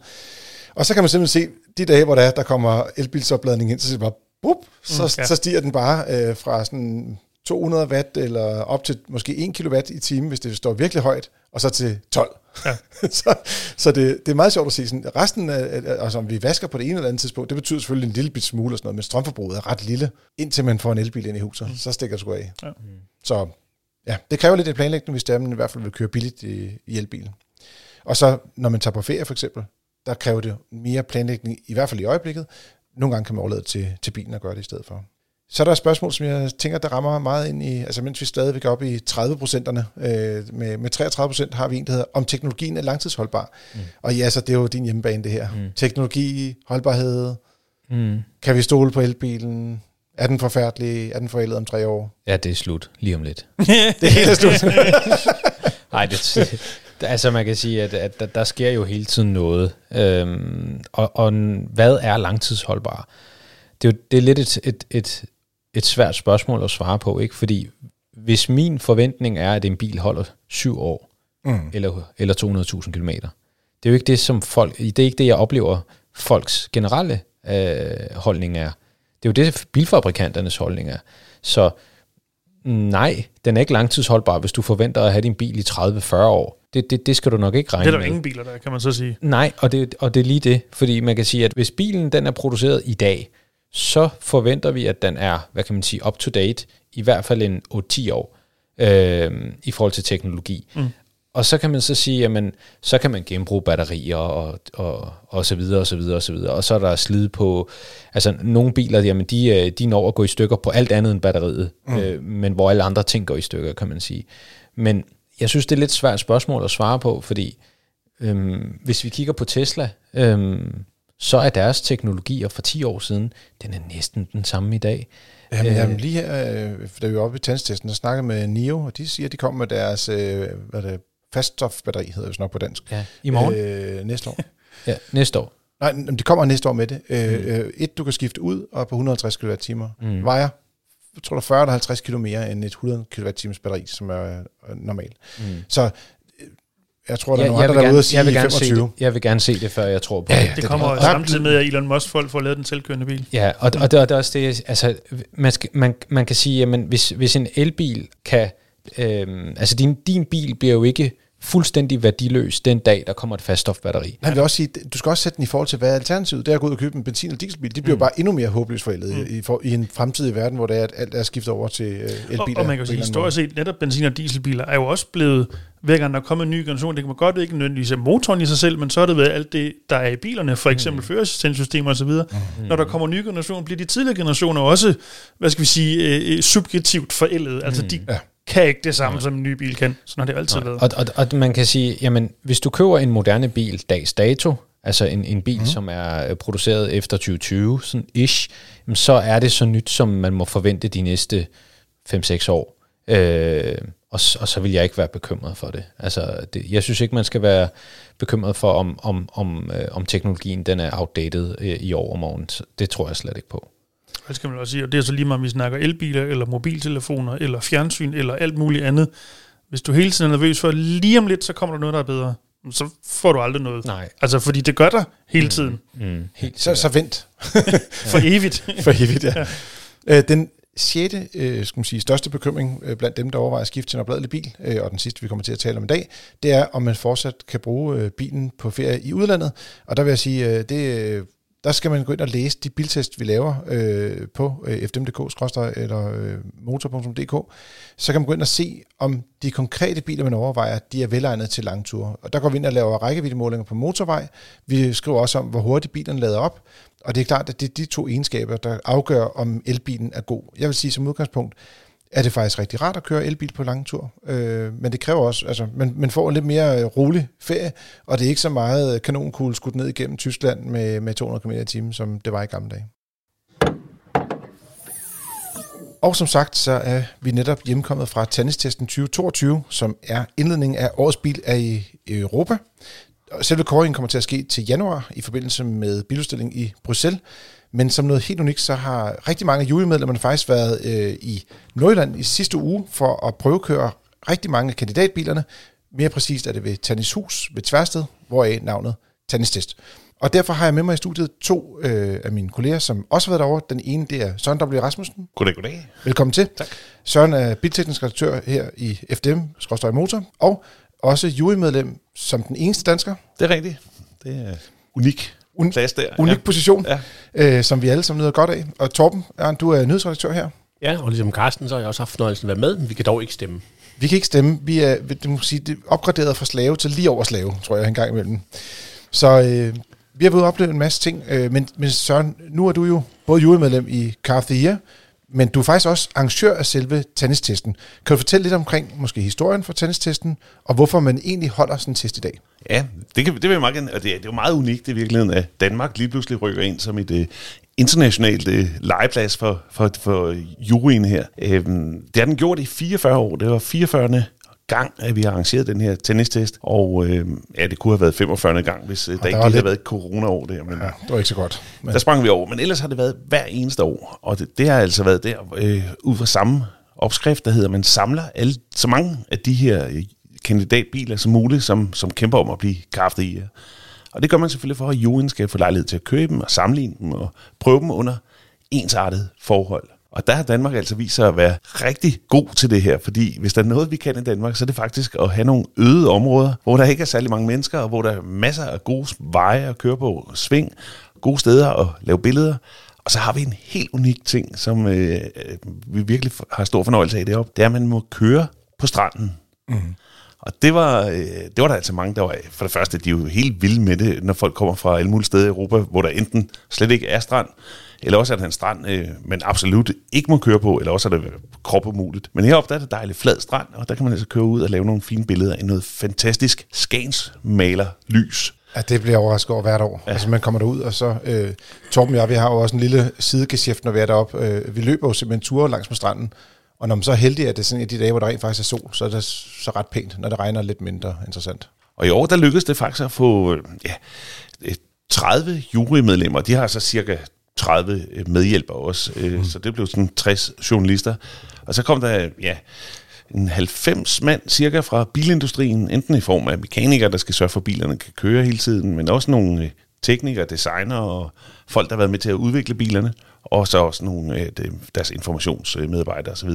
Og så kan man simpelthen se, de dage, hvor der, er, der kommer elbilsopladning ind, så siger bare, bup, så, Mm, ja. så stiger den bare øh, fra sådan 200 watt, eller op til måske 1 kilowatt i timen, hvis det står virkelig højt, og så til 12. Ja. så så det, det er meget sjovt at se. Sådan, resten af, altså om vi vasker på det ene eller andet tidspunkt, det betyder selvfølgelig en lille bit smule og sådan noget, men strømforbruget er ret lille, indtil man får en elbil ind i huset. Mm. Så stikker det sgu af. Ja. Så ja, det kræver lidt i planlægning, hvis det er, man i hvert fald vil køre billigt i, i elbilen. Og så, når man tager på ferie for eksempel, der kræver det mere planlægning, i hvert fald i øjeblikket. Nogle gange kan man overlade til, til bilen at gøre det i stedet for. Så er der et spørgsmål, som jeg tænker, der rammer meget ind i, altså mens vi stadigvæk er oppe i 30 procenterne, øh, med, med 33 procent har vi en, der hedder, om teknologien er langtidsholdbar. Mm. Og ja, så det er jo din hjemmebane, det her. Mm. Teknologi, holdbarhed, mm. kan vi stole på elbilen, er den forfærdelig, er den forældet om tre år? Ja, det er slut lige om lidt. det er helt slut. Nej, det, altså man kan sige, at, at der, der sker jo hele tiden noget. Øhm, og, og hvad er langtidsholdbar? Det er, jo, det er lidt et, et, et, et svært spørgsmål at svare på, ikke? Fordi hvis min forventning er, at en bil holder syv år, mm. eller, eller 200.000 km, det er jo ikke det, som folk, det er ikke det, jeg oplever, folks generelle øh, holdning er. Det er jo det, bilfabrikanternes holdning er. Så nej, den er ikke langtidsholdbar, hvis du forventer at have din bil i 30-40 år. Det, det, det skal du nok ikke regne med. Det er der ingen biler der, kan man så sige. Nej, og det, og det er lige det. Fordi man kan sige, at hvis bilen den er produceret i dag, så forventer vi, at den er, hvad kan man sige, up to date, i hvert fald en 8-10 år, øh, i forhold til teknologi. Mm. Og så kan man så sige, jamen, så kan man genbruge batterier og, og, og så videre og så videre og så videre. Og så er der slid på, altså nogle biler, jamen, de, øh, de når at gå i stykker på alt andet end batteriet, mm. øh, men hvor alle andre ting går i stykker, kan man sige. Men jeg synes, det er lidt svært spørgsmål at svare på, fordi øhm, hvis vi kigger på Tesla, øhm, så er deres teknologier for 10 år siden, den er næsten den samme i dag. Jamen, øh, jamen lige her, øh, da vi var oppe i tændstesten, der snakkede med NIO, og de siger, at de kommer med deres øh, hvad det, faststofbatteri, hedder det nok på dansk. Ja, i morgen. Øh, næste år. ja, næste år. Nej, de kommer næste år med det. Øh, mm. Øh, et, du kan skifte ud, og på 150 kWh mm. vejer jeg tror, der 40 eller 50 kilo mere end et 100 kWh batteri, som er normalt. Mm. Så jeg tror, der er ja, nogle andre, der er ude at sige jeg vil 25. Det. Jeg vil gerne se det, før jeg tror på ja, det. Ja, det, det kommer det. samtidig med, at Elon Musk folk får lavet den selvkørende bil. Ja, og, og, det, og det er også det, altså, man, skal, man, man kan sige, at hvis, hvis en elbil kan, øhm, altså din, din bil bliver jo ikke fuldstændig værdiløs den dag, der kommer et faststofbatteri. Man vil også sige, du skal også sætte den i forhold til, hvad er alternativet? Det er at gå ud og købe en benzin- eller dieselbil. De bliver mm. bare endnu mere håbløst forældet mm. i, for, i en fremtidig verden, hvor det er, at alt er skiftet over til uh, elbiler. Og, og man kan sige, historisk set, netop benzin- og dieselbiler er jo også blevet, hver gang der kommer en ny generation, det kan man godt ikke nødvendigvis af motoren i sig selv, men så er det ved alt det, der er i bilerne, for eksempel mm. førerassistenssystemer osv. Mm. Når der kommer nye generationer, bliver de tidligere generationer også, hvad skal vi sige, uh, subjektivt forældet. Altså de ja kan ikke det samme, som en ny bil kan. Sådan har det altid Nej. været. Og, og, og man kan sige, jamen, hvis du køber en moderne bil dags dato, altså en, en bil, mm. som er øh, produceret efter 2020, sådan ish, så er det så nyt, som man må forvente de næste 5-6 år. Øh, og, og så vil jeg ikke være bekymret for det. Altså, det, jeg synes ikke, man skal være bekymret for, om, om, om, øh, om teknologien den er outdated øh, i overmorgen. Det tror jeg slet ikke på hvad skal man også sige, og det er så lige meget, om vi snakker elbiler, eller mobiltelefoner, eller fjernsyn, eller alt muligt andet. Hvis du hele tiden er nervøs for, lige om lidt, så kommer der noget, der er bedre, så får du aldrig noget. Nej. Altså, fordi det gør der hele tiden. Mm. Mm. Helt så, så vent. for evigt. for evigt, ja. ja. Øh, den sjette, øh, skal man sige, største bekymring øh, blandt dem, der overvejer at skifte til en opladelig bil, øh, og den sidste, vi kommer til at tale om i dag, det er, om man fortsat kan bruge øh, bilen på ferie i udlandet. Og der vil jeg sige, øh, det øh, der skal man gå ind og læse de biltest, vi laver øh, på øh, fdm.dk eller øh, motor.dk. Så kan man gå ind og se, om de konkrete biler, man overvejer, de er velegnet til langture. Og der går vi ind og laver rækkeviddemålinger på motorvej. Vi skriver også om, hvor hurtigt bilen lader op. Og det er klart, at det er de to egenskaber, der afgør, om elbilen er god. Jeg vil sige som udgangspunkt, er det faktisk rigtig rart at køre elbil på lange tur. Øh, men det kræver også, altså, man, man får en lidt mere øh, rolig ferie, og det er ikke så meget øh, kanonkugle skudt ned igennem Tyskland med, med 200 km i timen, som det var i gamle dage. Og som sagt, så er vi netop hjemkommet fra tennistesten 2022, som er indledningen af årets bil af i Europa. Selve kåringen kommer til at ske til januar i forbindelse med biludstilling i Bruxelles. Men som noget helt unikt, så har rigtig mange af jurymedlemmerne faktisk været øh, i Nordjylland i sidste uge for at prøvekøre rigtig mange af kandidatbilerne. Mere præcist er det ved Tannis Hus ved Tværsted, hvoraf navnet Tannis Test. Og derfor har jeg med mig i studiet to øh, af mine kolleger, som også har været derovre. Den ene, det er Søren W. Rasmussen. Goddag, goddag. Velkommen til. Tak. Søren er bilteknisk redaktør her i FDM, Skråstøj Motor, og også jurymedlem som den eneste dansker. Det er rigtigt. Det er unik un- plads der. Unik ja. position, ja. øh, som vi alle sammen nyder godt af. Og Torben, du er nyhedsredaktør her. Ja, og ligesom Carsten, så har jeg også haft fornøjelsen at være med, men vi kan dog ikke stemme. Vi kan ikke stemme. Vi er det må sige, det er opgraderet fra slave til lige over slave, tror jeg, en gang imellem. Så øh, vi har været opleve en masse ting, øh, men, men Søren, nu er du jo både jurymedlem i Car of the Year, men du er faktisk også arrangør af selve tennistesten. Kan du fortælle lidt omkring måske historien for tennistesten, og hvorfor man egentlig holder sådan en test i dag? Ja, det, kan, det vil jeg meget gerne, og det, er- det er jo meget unikt i virkeligheden, at Danmark lige pludselig rykker ind som et uh, internationalt uh, legeplads for, for, for juryen her. Øhm, det har den gjort i 44 år. Det var 44. gang, at vi har arrangeret den her tennistest, og øh, ja, det kunne have været 45. gang, hvis øh, der ikke lige lidt- havde været et corona-år der. Men, Ja, det var ikke så godt. Men, der sprang vi over, men ellers har det været hver eneste år, og det, det har altså været der øh, ud fra samme opskrift, der hedder, man samler alle, så mange af de her øh, kandidatbiler som muligt, som, som kæmper om at blive kraftet i. Og det gør man selvfølgelig for, at juryen skal få lejlighed til at købe dem og sammenligne dem og prøve dem under ensartet forhold. Og der har Danmark altså vist sig at være rigtig god til det her, fordi hvis der er noget, vi kan i Danmark, så er det faktisk at have nogle øde områder, hvor der ikke er særlig mange mennesker, og hvor der er masser af gode veje at køre på, sving, gode steder at lave billeder. Og så har vi en helt unik ting, som øh, øh vi virkelig har stor fornøjelse af deroppe. Det er, at man må køre på stranden. Mm. Og det var, øh, det var der altså mange, der var For det første, de er jo helt vilde med det, når folk kommer fra alle mulige steder i Europa, hvor der enten slet ikke er strand, eller også er der en strand, øh, man absolut ikke må køre på, eller også er det kropumuligt. Men heroppe der er det dejligt flad strand, og der kan man altså køre ud og lave nogle fine billeder i noget fantastisk skans lys. at det bliver overrasket over hvert år. Ja. Altså man kommer derud, og så... Øh, Torben og jeg, vi har jo også en lille sidegeschæft, når vi er deroppe. Øh, vi løber jo simpelthen ture langs med stranden, og når man så er heldig, at det er sådan et af de dage, hvor der rent faktisk er sol, så er det så ret pænt. Når det regner lidt mindre interessant. Og i år, der lykkedes det faktisk at få øh, ja, øh, 30 jurymedlemmer. De har så cirka 30 øh, medhjælpere også, øh, så det blev sådan 60 journalister. Og så kom der, ja, en 90 mand cirka fra bilindustrien, enten i form af mekanikere, der skal sørge for, at bilerne kan køre hele tiden, men også nogle øh, teknikere, designer og folk, der har været med til at udvikle bilerne, og så også nogle af øh, deres informationsmedarbejdere osv.,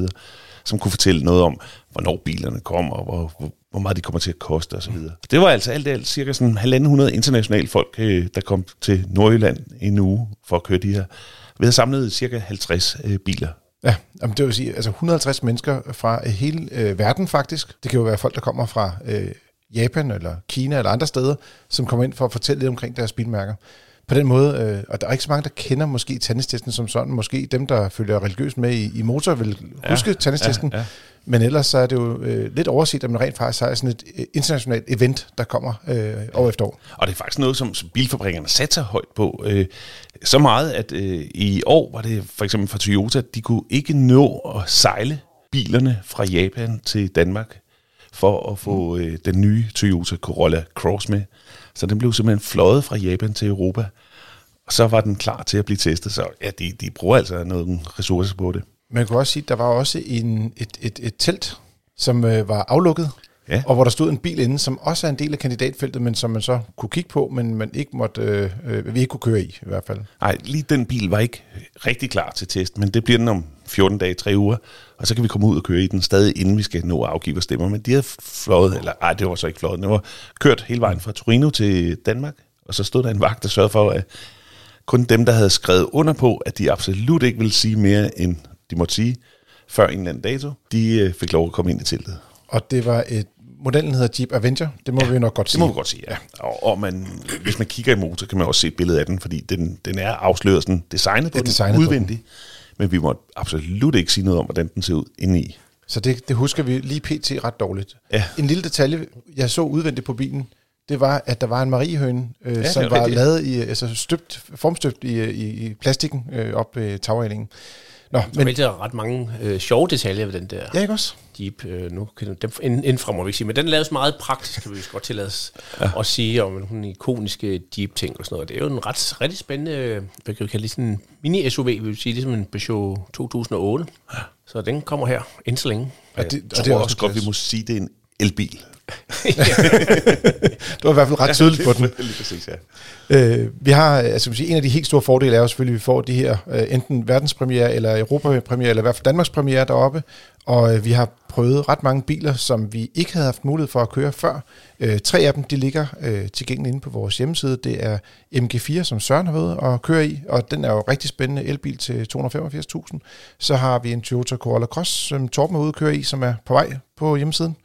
som kunne fortælle noget om, hvornår bilerne kommer, og hvor, hvor, meget de kommer til at koste osv. Det var altså alt i alt cirka sådan 1.500 internationale folk, øh, der kom til Nordjylland en uge for at køre de her. Vi havde samlet cirka 50 øh, biler Ja, jamen det vil sige, altså 150 mennesker fra øh, hele øh, verden faktisk. Det kan jo være folk, der kommer fra øh, Japan eller Kina eller andre steder, som kommer ind for at fortælle lidt omkring deres bilmærker. På den måde, øh, og der er ikke så mange, der kender måske tennistesten som sådan. Måske dem, der følger religiøst med i, i motor, vil huske tennistesten. ja, ja. Men ellers så er det jo øh, lidt overset, at man rent faktisk har sådan et øh, internationalt event, der kommer øh, år efter år. Og det er faktisk noget, som, som bilfabrikkerne satser højt på. Øh, så meget, at øh, i år var det for eksempel for Toyota, de kunne ikke nå at sejle bilerne fra Japan til Danmark for at få øh, den nye Toyota Corolla Cross med. Så den blev simpelthen fløjet fra Japan til Europa, og så var den klar til at blive testet. Så ja, de, de bruger altså nogle ressourcer på det. Man kunne også sige, at der var også en, et, et, et telt, som øh, var aflukket, Ja. og hvor der stod en bil inde, som også er en del af kandidatfeltet, men som man så kunne kigge på, men man ikke måtte, øh, øh, vi ikke kunne køre i, i hvert fald. Nej, lige den bil var ikke rigtig klar til test, men det bliver den om 14 dage, 3 uger, og så kan vi komme ud og køre i den stadig, inden vi skal nå at afgive vores stemmer. Men de havde fløjet, eller ej, det var så ikke fløjet, det var kørt hele vejen fra Torino til Danmark, og så stod der en vagt, der sørgede for, at kun dem, der havde skrevet under på, at de absolut ikke ville sige mere, end de måtte sige, før en eller anden dato, de øh, fik lov at komme ind i teltet. Og det var et, modellen hedder Jeep Avenger, det må ja, vi nok godt Det sige. må vi godt sige, ja. Og, og man, hvis man kigger i motor, kan man også se et billede af den, fordi den, den er afsløret sådan designet på Det er den, designet på udvendigt. Men vi må absolut ikke sige noget om, hvordan den ser ud indeni. Så det, det husker vi lige pt. ret dårligt. Ja. En lille detalje, jeg så udvendigt på bilen, det var, at der var en mariehøne, øh, ja, som var rigtigt. lavet i, altså støbt, formstøbt i, i, i plastikken øh, op ved tagrælingen. Nå, Men men der er ret mange øh, sjove detaljer ved den der ja, ikke også? Jeep. Øh, nu kan dem ind- indfra må vi ikke sige, men den laves meget praktisk, kan vi godt tillade os ja. at sige om nogle ikoniske Jeep-ting og sådan noget. Det er jo en ret, rigtig spændende, øh, hvad kan vi kalde det, sådan en mini-SUV, vil vi sige, ligesom en Peugeot 2008. Ja. Så den kommer her så længe. Og det, Jeg og tror det er også, også godt, vi må sige, det er en elbil. Det var i hvert fald ret tydeligt på den. Lige præcis, ja. Øh, vi har, altså en af de helt store fordele er jo selvfølgelig, at vi får de her øh, enten verdenspremiere eller europapremiere, eller i hvert fald Danmarks premiere deroppe, og øh, vi har prøvet ret mange biler, som vi ikke havde haft mulighed for at køre før. Øh, tre af dem, de ligger øh, tilgængelige inde på vores hjemmeside. Det er MG4, som Søren har været og køre i, og den er jo rigtig spændende elbil til 285.000. Så har vi en Toyota Corolla Cross, som Torben er ude at køre i, som er på vej på hjemmesiden.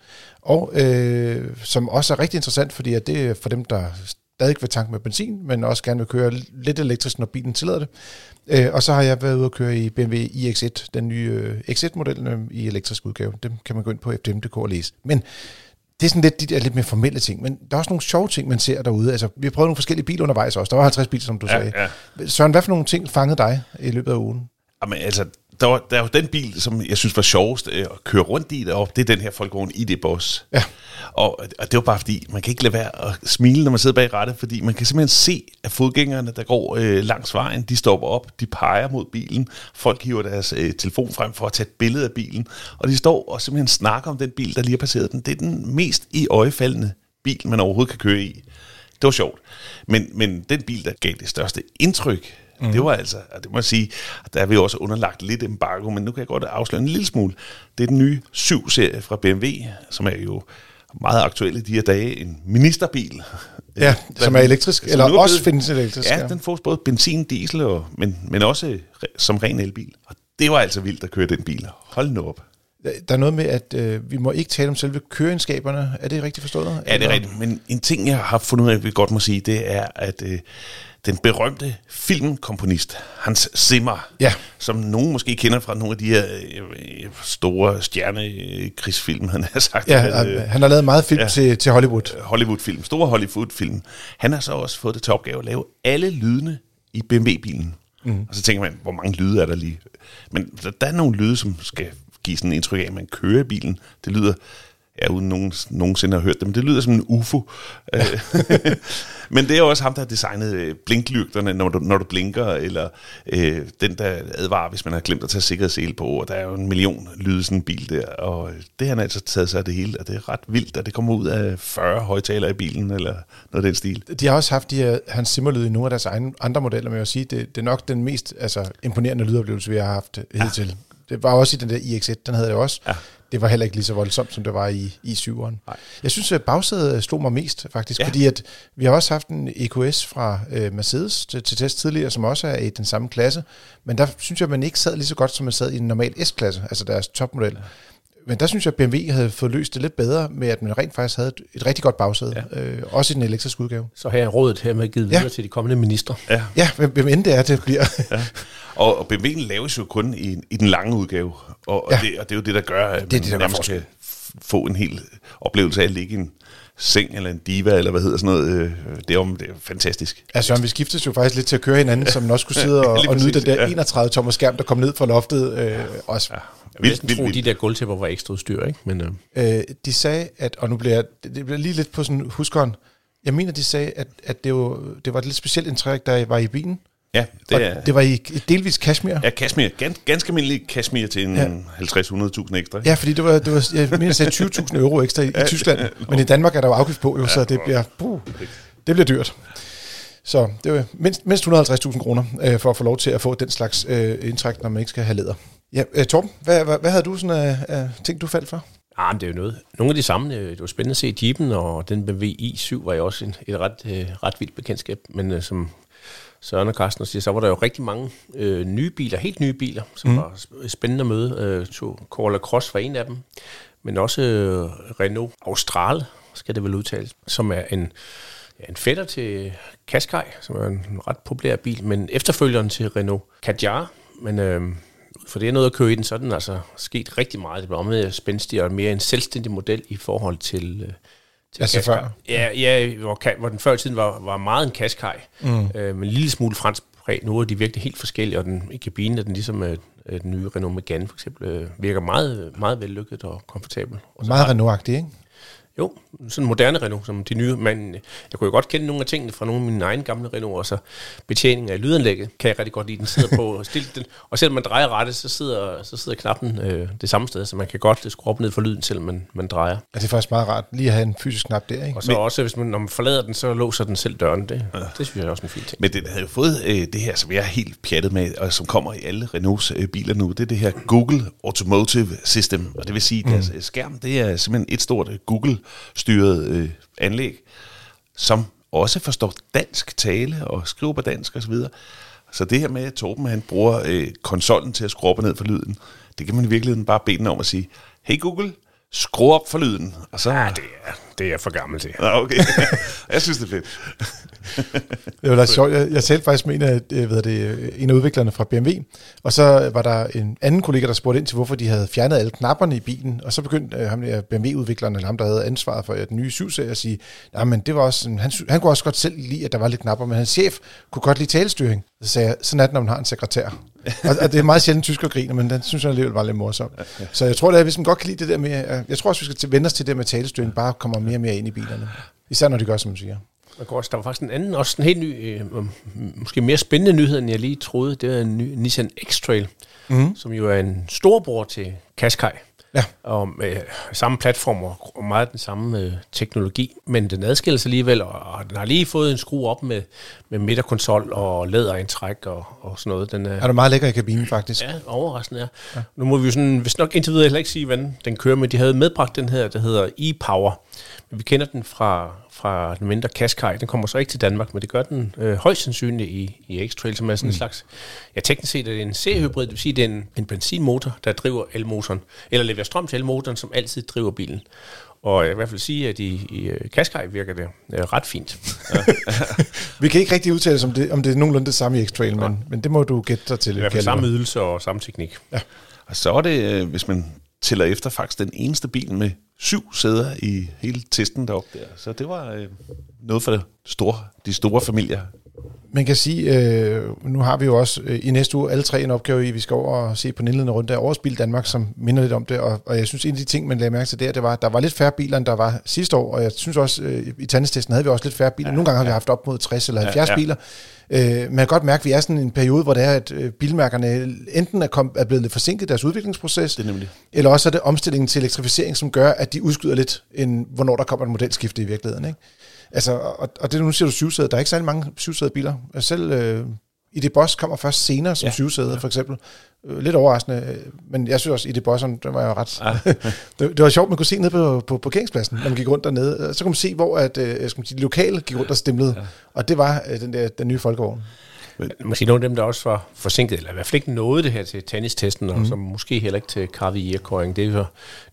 Og øh, som også er rigtig interessant, fordi at det er for dem, der stadig vil tanke med benzin, men også gerne vil køre lidt elektrisk, når bilen tillader det. Øh, og så har jeg været ude og køre i BMW iX1, den nye øh, X1-model øh, i elektrisk udgave. Dem kan man gå ind på fdm.dk og læse. Men det er sådan lidt de der lidt mere formelle ting, men der er også nogle sjove ting, man ser derude. Altså, vi har prøvet nogle forskellige biler undervejs også. Der var 50 biler, som du Ja, sagde. ja. Søren, hvad for nogle ting fangede dig i løbet af ugen? Jamen, altså, der, var, der er jo den bil, som jeg synes var sjovest øh, at køre rundt i deroppe, det er den her Volkswagen ID-Boss. Ja. Og, og det var bare fordi, man kan ikke lade være at smile, når man sidder bag rattet, fordi man kan simpelthen se, at fodgængerne, der går øh, langs vejen, de stopper op, de peger mod bilen, folk hiver deres øh, telefon frem for at tage et billede af bilen, og de står og simpelthen snakker om den bil, der lige har passeret den. Det er den mest i øjefaldende bil, man overhovedet kan køre i. Det var sjovt. Men, men den bil, der gav det største indtryk, mm. det var altså, og det må jeg sige, at der er vi også underlagt lidt embargo, men nu kan jeg godt afsløre en lille smule. Det er den nye 7-serie fra BMW, som er jo meget aktuel i de her dage. En ministerbil. Ja, som er elektrisk, som eller er også blevet- findes elektrisk. Ja, den får både benzin, diesel, og, men, men også som ren elbil. Og det var altså vildt at køre den bil. Hold nu op. Der er noget med, at øh, vi må ikke tale om selve køreegenskaberne. Er det rigtigt forstået? Ja, det er rigtigt. Men en ting, jeg har fundet ud af, vi godt må sige, det er, at øh, den berømte filmkomponist, Hans Zimmer, Ja. som nogen måske kender fra nogle af de her øh, store stjernekrigsfilm, han har sagt. Ja, at, øh, han har lavet meget film ja. til, til Hollywood. Hollywood-film, store Hollywood-film. Han har så også fået det til opgave at lave alle lydene i BMW-bilen. Mm. Og så tænker man, hvor mange lyde er der lige? Men der, der er nogle lyde, som skal give sådan en indtryk af, at man kører i bilen. Det lyder, ja, uden nogen, nogensinde har hørt det, men det lyder som en UFO. Ja. men det er også ham, der har designet øh, blinklygterne, når du, når du blinker, eller øh, den, der advarer, hvis man har glemt at tage sikkerhedssele på, og der er jo en million lyde i sådan en bil der, og det har han altså taget sig af det hele, og det er ret vildt, at det kommer ud af 40 højtalere i bilen, eller noget af den stil. De har også haft de her Hans Zimmer-lyde i nogle af deres egne andre modeller, men jeg vil sige, det, det er nok den mest altså, imponerende lydoplevelse, vi har haft ja. hidtil. Det var også i den der iX1, den havde det også. Ja. Det var heller ikke lige så voldsomt, som det var i, i 7'eren. Nej. Jeg synes, at bagsædet slog mig mest, faktisk, Ja. ja. fordi at vi har også haft en EQS fra øh, Mercedes til, til test tidligere, som også er i den samme klasse, men der synes jeg, at man ikke sad lige så godt, som man sad i en normal S-klasse, altså deres topmodel. Men der synes jeg, at BMW havde fået løst det lidt bedre med, at man rent faktisk havde et, et rigtig godt bagsæde, ja. øh, også i den elektriske udgave. Så her er rådet her med givet Ja. videre til de kommende ministre. Ja. Ja, hvem, hvem end det er, det bliver. Og, og BMW'en laves jo kun i, i den lange udgave, og, ja. Ja. og, det, og det er jo det, der gør, at Det man det, der nærmest kan få en hel oplevelse af at ligge i en seng eller en diva, eller hvad hedder sådan noget. øh, Det er, jo, det er fantastisk. Ja, Søren, vi skiftes jo faktisk lidt til at køre hinanden, så man også kunne sidde og, og nyde den der ja. 31 tommer skærm, der kom ned fra loftet. Øh, også. Ja. Vil næsten tro, de der gulvtæpper var ekstra udstyr, ikke? Men, øh, Øh, de sagde, at, og nu bliver jeg, det bliver lige lidt på sådan huskeren, jeg mener, de sagde, at, at det, var, det var et lidt specielt indtræk, der var i bilen. Ja, Det, det er, og det var i delvis cashmere. ja Kashmir. Gans, ganske almindelig Kashmir til en Ja. ja. 50-100.000 ekstra. Ja, fordi det var, det var jeg mener, sagde 20.000 euro ekstra i, i Tyskland, men i Danmark er der jo afgift på, jo, så det bliver, puh, det bliver dyrt. Så det var mindst, mindst 150.000 kroner øh, for at få lov til at få den slags øh, indtræk, når man ikke skal have læder. Ja, øh, Torben, hvad, hvad, hvad havde du sådan af, af ting, du faldt for? ah, men det er jo noget. Nogle af de samme, øh, det var spændende at se Jeepen, og den BMW i7 var jo også en, et ret, øh, ret vildt bekendtskab. Men øh, som Søren og Carsten siger, så var der jo rigtig mange øh, nye biler, helt nye biler, som mm. var sp- spændende at møde. Øh, to Corolla Cross var en af dem, men også øh, Renault Austral, skal det vel udtales, som er en, ja, en fætter til Qashqai, som er en ret populær bil, men efterfølgeren til Renault Kadjar, men øh, for det er noget at køre i den, så er den altså sket rigtig meget. Det blev med spændstig og mere en selvstændig model i forhold til, øh, til Altså Qashqai. før? Ja, ja hvor, hvor den før i tiden var, var meget en Qashqai, mm. øh, men en lille smule fransk præg. Nu er de virkelig helt forskellige, og den, i kabinen er den ligesom øh, den nye Renault Megane for eksempel, øh, virker meget, meget vellykket og komfortabel. Og Meget Renault-agtig, ikke? Jo, sådan en moderne Renault, som de nye, men jeg kunne jo godt kende nogle af tingene fra nogle af mine egne gamle Renault, og så betjeningen af lydanlægget kan jeg rigtig godt lide. Den sidder på stille, den, og selvom man drejer rettet, så sidder, så sidder knappen øh, det samme sted, så man kan godt skrue op ned for lyden, selvom man, man drejer. Ja, det er faktisk meget rart lige at have en fysisk knap der, ikke? Og så men, også, hvis man, når man forlader den, så låser den selv døren. Det, ja. det synes jeg er også en fin ting. Men den havde jo fået øh, det her, som jeg er helt pjattet med, og som kommer i alle Renaults øh, biler nu, det er det her Google Automotive System. Og det vil sige, at deres øh, skærm, det er simpelthen et stort øh, Google-styret øh, anlæg, som også forstår dansk tale og skriver på dansk osv. Så det her med, at Torben han bruger øh, konsollen til at skrue op og ned for lyden, det kan man i virkeligheden bare bede den om at sige, hey Google, Skru op for lyden, og så... Ja, det er, det er jeg for gammel til. Nå, okay. jeg synes, det er fedt. Det var da sjovt. Jeg, jeg talte faktisk med en af, øh, hvad er det, øh, en af udviklerne fra BMW, og så var der en anden kollega, der spurgte ind til, hvorfor de havde fjernet alle knapperne i bilen, og så begyndte øh, ham der BMW-udvikleren, eller ham, der havde ansvaret for øh, den nye 7-serie, at sige, nej, men det var også, han, han kunne også godt selv lide, at der var lidt knapper, men hans chef kunne godt lide talestyring. Så sagde jeg, sådan er det, når man har en sekretær. Og, og det er meget sjældent tysk og griner, men den synes jeg alligevel var lidt morsom. Så jeg tror, det er, hvis man godt kan lide det der med, øh, jeg tror også, vi skal til- vende os til det med talestyring, bare kommer mere og mere ind i bilerne. Især når de gør, som du siger. Man også, der var faktisk en anden, også en helt ny, øh, måske mere spændende nyhed, end jeg lige troede. Det var en ny Nissan X-Trail, mm. som jo er en storbror til Qashqai. Ja. Og med samme platform og og meget den samme øh, teknologi, men den adskiller sig alligevel, og, og den har lige fået en skrue op med, med midterkonsol og læderindtræk og, og sådan noget. Den er, Er du meget lækker i kabinen, faktisk? Ja, overraskende er. Ja. Nu må vi jo sådan, hvis nok indtil videre heller ikke sige, hvordan den kører, men de havde medbragt den her, der hedder e-Power. Men vi kender den fra, fra den mindre Qashqai. Den kommer så ikke til Danmark, men det gør den øh, højst sandsynligt i, i X-Trail, som er sådan mm. en slags, ja teknisk set er det en C-hybrid, det vil sige, det er en, en benzinmotor, der driver elmotoren, eller leverer strøm til elmotoren, som altid driver bilen. Og jeg vil i hvert fald sige, at i, i øh, Qashqai virker det øh, ret fint. Vi kan ikke rigtig udtale os om det, om det er nogenlunde det samme i X-Trail, men, men det må du gætte dig til. I hvert fald samme ydelse og samme teknik. Og så er det, øh, hvis man tæller efter, faktisk den eneste bil med syv sæder i hele testen deroppe der. Så det var øh, noget for det store, de store familier. Man kan sige, øh, nu har vi jo også øh, i næste uge alle tre en opgave i, vi skal over og se på den indledende runde af Årets Bil Danmark, som minder lidt om det, og, og jeg synes, en af de ting, man lagde mærke til der, det var, at der var lidt færre biler, end der var sidste år, og jeg synes også, øh, i tandestesten havde vi også lidt færre biler. Nogle gange har vi haft op mod 60 eller 70 Ja, ja. biler. Øh, man kan godt mærke, at vi er sådan en periode, hvor det er, at øh, bilmærkerne enten er, kom, er blevet lidt forsinket i deres udviklingsproces, Det er nemlig. eller også er det omstillingen til elektrificering, som gør, at de udskyder lidt, end hvornår der kommer et modelskifte i virkeligheden. Ikke? Altså, og, og det nu siger du syvsæder. Der er ikke særlig mange syvsædede biler. Selv øh, ID Boss kommer først senere som ja. Ja. syvsæder, for eksempel. Øh, lidt overraskende, øh, men jeg synes også, ID Boss'en, den var jo ret... Ja. det, det, var sjovt, man kunne se ned på, på parkeringspladsen, når man gik rundt dernede. Så kunne man se, hvor at, øh, skal man sige, de lokale gik rundt og stemlede. Ja. Og det var øh, den, der, den nye folkevogn. Måske nogle af dem, der også var forsinket, eller i hvert fald ikke nåede det her til tennistesten, og som måske heller ikke til Carvier-køring. Det er jo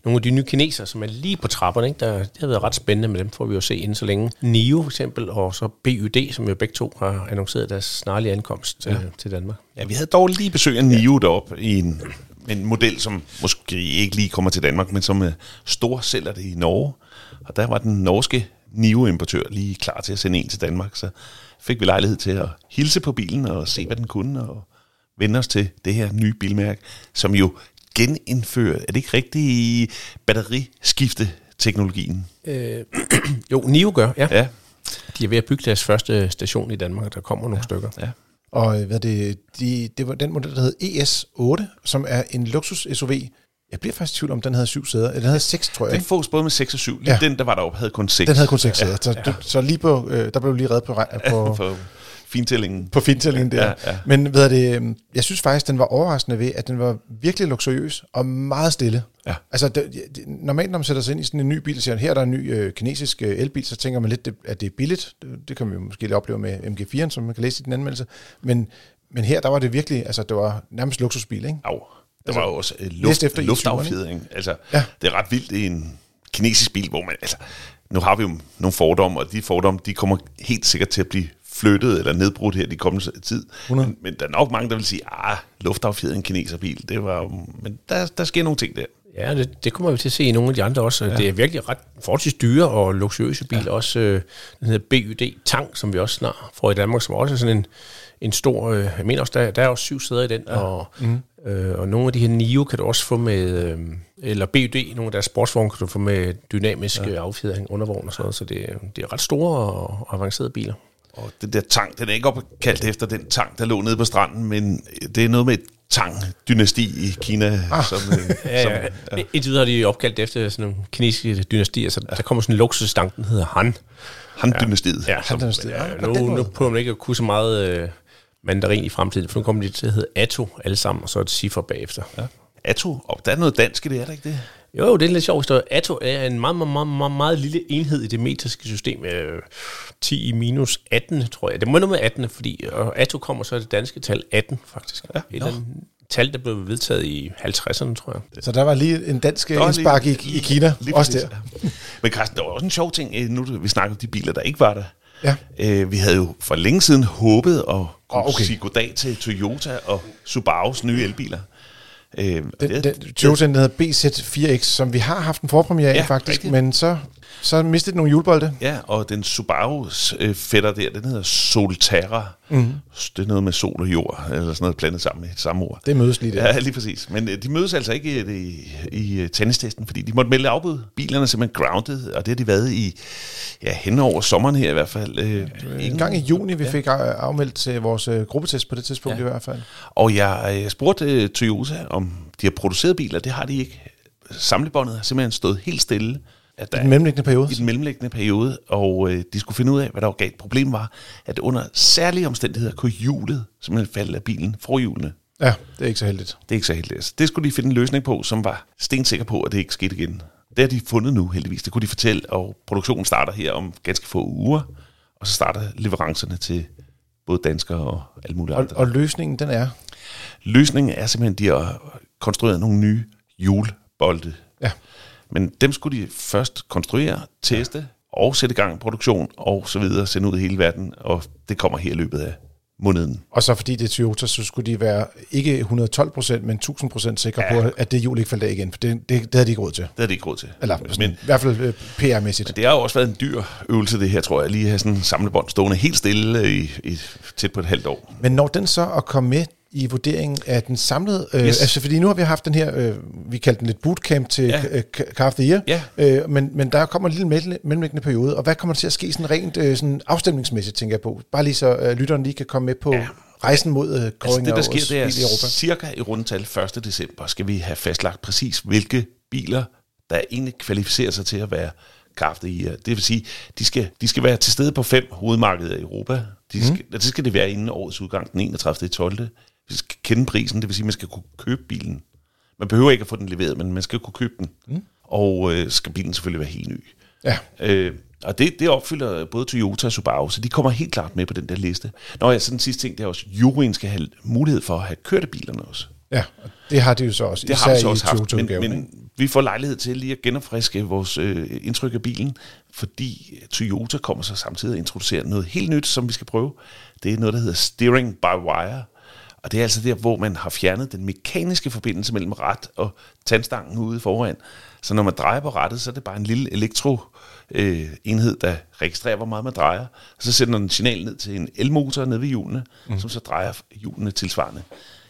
nogle af de nye kinesere, som er lige på trapperne. Ikke? Der, det har været ret spændende, men dem får vi jo se inden så længe. NIO for eksempel, og så BYD, som jo begge to har annonceret deres snarlige ankomst ja. til Danmark. Ja, vi havde dog lige besøg af NIO deroppe i en, en model, som måske ikke lige kommer til Danmark, men som er stor sælger det i Norge. Og der var den norske NIO-importør lige klar til at sende en til Danmark, så fik vi lejlighed til at hilse på bilen og se, hvad den kunne, og vende os til det her nye bilmærke, som jo genindfører, er det ikke rigtigt, batteriskifte-teknologien? Øh, jo, NIO gør, ja. Ja, De er ved at bygge deres første station i Danmark, der kommer nogle ja. stykker. ja. Og øh, hvad det, de, det var den model, der hed ES8, som er en luksus-SUV. Jeg bliver faktisk i tvivl om, den havde syv sæder. Den havde seks, tror jeg. Den fås både med 6 og 7. Lige Ja. ja. den, der var deroppe, havde kun 6. Den havde kun seks sæder. Så, ja. så lige på, øh, der blev lige reddet på, på, for fintællingen. på fintællingen der. Ja, ja. Men er det, øhm, jeg synes faktisk, den var overraskende ved, at den var virkelig luksuriøs og meget stille. Ja. Altså, det, det, normalt når man sætter sig ind i sådan en ny bil, og siger, her er der en ny øh, kinesisk øh, elbil, så tænker man lidt, det, at det er billigt. Det, det kan man jo måske lige opleve med MG4'en, som man kan læse i den anmeldelse. Men, men her, der var det virkelig, altså det var nærmest luksusbil, ikke? Au. Der Altså, var jo også øh, luft, efter luftaffjedring. Altså, Ja. ja. Det er ret vildt i en kinesisk bil, hvor man... Altså, nu har vi jo nogle fordomme, og de fordomme, de kommer helt sikkert til at blive flyttet eller nedbrudt her de kommende tid. 100. Men, men der er nok mange, der vil sige, ah, luftaffjedring en kineserbil, det var... Men der, der sker nogle ting der. Ja, det, det kommer vi til at se i nogle af de andre også. Ja. Det er virkelig ret forholdsvis dyre og luksuriøse biler. Ja. Også øh, den hedder BYD Tang, som vi også snart får i Danmark, som også er sådan en, en stor... Øh, jeg mener også, der, der er også syv sæder i den. Ja. Og, mm. øh, og nogle af de her NIO kan du også få med... Øh, eller BYD, nogle af deres sportsvogne kan du få med dynamisk ja. affjedring, undervogn og sådan noget. Så det, det er ret store og, og avancerede biler. Og den der tang, den er ikke opkaldt efter den tang, der lå nede på stranden, men det er noget med et tang-dynasti i Kina. Ah. Som, øh, Ja, som, ja. Indtil videre har de opkaldt efter sådan nogle kinesiske dynastier, så der kommer sådan en luksusstang, den hedder Han. Han-dynastiet. Ja, som, ja, Ja, på nu, nu prøver man ikke at kunne så meget øh, mandarin i fremtiden, for nu kommer de til at hedde Atto alle sammen, og så et ciffer bagefter. Ja. Atto, og der er noget dansk i det, er der ikke det? Jo, jo, det er en lidt sjov historie. Atto er en meget, meget, meget, meget, meget lille enhed i det metriske system. Øh, 10 i minus 18, tror jeg. Det må noget med 18, fordi og Atto kommer så af det danske tal 18, faktisk. Ja, Et eller andet tal, der blev vedtaget i 50'erne, tror jeg. Så der var lige en dansk indspark i, i Kina, lige også præcis. der. Men Carsten, der var også en sjov ting, øh, nu vi snakker om de biler, der ikke var der. Ja. Øh, vi havde jo for længe siden håbet at kunne oh, okay. sige goddag til Toyota og Subarus nye elbiler. Øh, Den, det- den Toyota, der hedder BZ4X, som vi har haft en forpremiere af Ja, faktisk, rigtigt. men så, så mistede den nogle hjulbolde. Ja, og den Subarus øh, fætter der, den hedder Solterra. Mm. Det er noget med sol og jord, eller sådan noget blandet sammen med et samme ord. Det mødes lige der. Ja, lige præcis. Men øh, de mødes altså ikke i, i, i øh, tennistesten, fordi de måtte melde afbud. Bilerne er simpelthen grounded, og det har de været i, ja, hen over sommeren her i hvert fald. Øh, En gang i juni, vi fik af- afmeldt til vores øh, gruppetest på det tidspunkt ja. i hvert fald. Og jeg øh, spurgte øh, Toyota, om de har produceret biler. Det har de ikke. Samlebåndet har simpelthen stået helt stille. At I den mellemliggende periode. i den mellemliggende periode, og øh, de skulle finde ud af, hvad der var galt. Problemet var, at under særlige omstændigheder kunne hjulet simpelthen falde af bilen, forhjulene. Ja, det er ikke så heldigt. Det er ikke så heldigt. Altså, Det skulle de finde en løsning på, som var stensikker på, at det ikke skete igen. Det har de fundet nu, heldigvis. Det kunne de fortælle, og produktionen starter her om ganske få uger, og så starter leverancerne til både danskere og alle mulige Og, andre. og løsningen, den er... Løsningen er simpelthen, at de har konstrueret nogle nye hjulbolde. Ja. Men dem skulle de først konstruere, teste og sætte i gang i produktion og så videre, sende ud i hele verden, og det kommer her i løbet af måneden. Og så fordi det er Toyota, så skulle de være ikke 112 procent, men 1000 procent sikre ja. Ja. på, at det hjul ikke faldt af igen. For det, det, det havde de ikke råd til. Det havde de ikke råd til. Eller men, sådan, i hvert fald øh, PR-mæssigt. det har jo også været en dyr øvelse, det her, tror jeg, lige at have sådan en samlebånd stående helt stille i, i tæt på et halvt år. Men når den så at komme med i vurderingen af den samlede... Øh, yes. Altså, fordi nu har vi haft den her, øh, vi kaldte den lidt bootcamp til ja. Ja. Car of the Year, Ja. øh, men, men der kommer en lille mellem- mellemliggende periode, og hvad kommer der til at ske sådan rent øh, sådan afstemningsmæssigt, tænker jeg på? Bare lige så øh, lytteren lige kan komme med på ja. Rejsen mod øh, Altså Growing det, der sker, det er i Europa. cirka i rundtal 1. december, skal vi have fastlagt præcis, hvilke biler, der egentlig kvalificerer sig til at være krafte i. Det vil sige, de skal, de skal være til stede på fem hovedmarkeder i Europa. De skal, mm. Det skal det være inden årets udgang, den 31. 12. Skal kende prisen, det vil sige, at man skal kunne købe bilen. Man behøver ikke at få den leveret, men man skal kunne købe den. Mm. Og øh, skal bilen selvfølgelig være helt ny. Ja. Øh, og det, det opfylder både Toyota og Subaru, så de kommer helt klart med på den der liste. Nå ja, så den sidste ting, det er også, at juryen skal have mulighed for at have kørte bilerne også. Ja, og det har de jo så også, Det har vi så især også i haft, men, men vi får lejlighed til lige at genopfriske vores øh, indtryk af bilen, fordi Toyota kommer så samtidig at introducere noget helt nyt, som vi skal prøve. Det er noget, der hedder steering by wire, og det er altså der, hvor man har fjernet den mekaniske forbindelse mellem ret og tandstangen ude foran. Så når man drejer på rettet, så er det bare en lille elektro øh, enhed, der registrerer, hvor meget man drejer. Og så sender den signal ned til en elmotor nede ved hjulene, mm. som så drejer hjulene tilsvarende.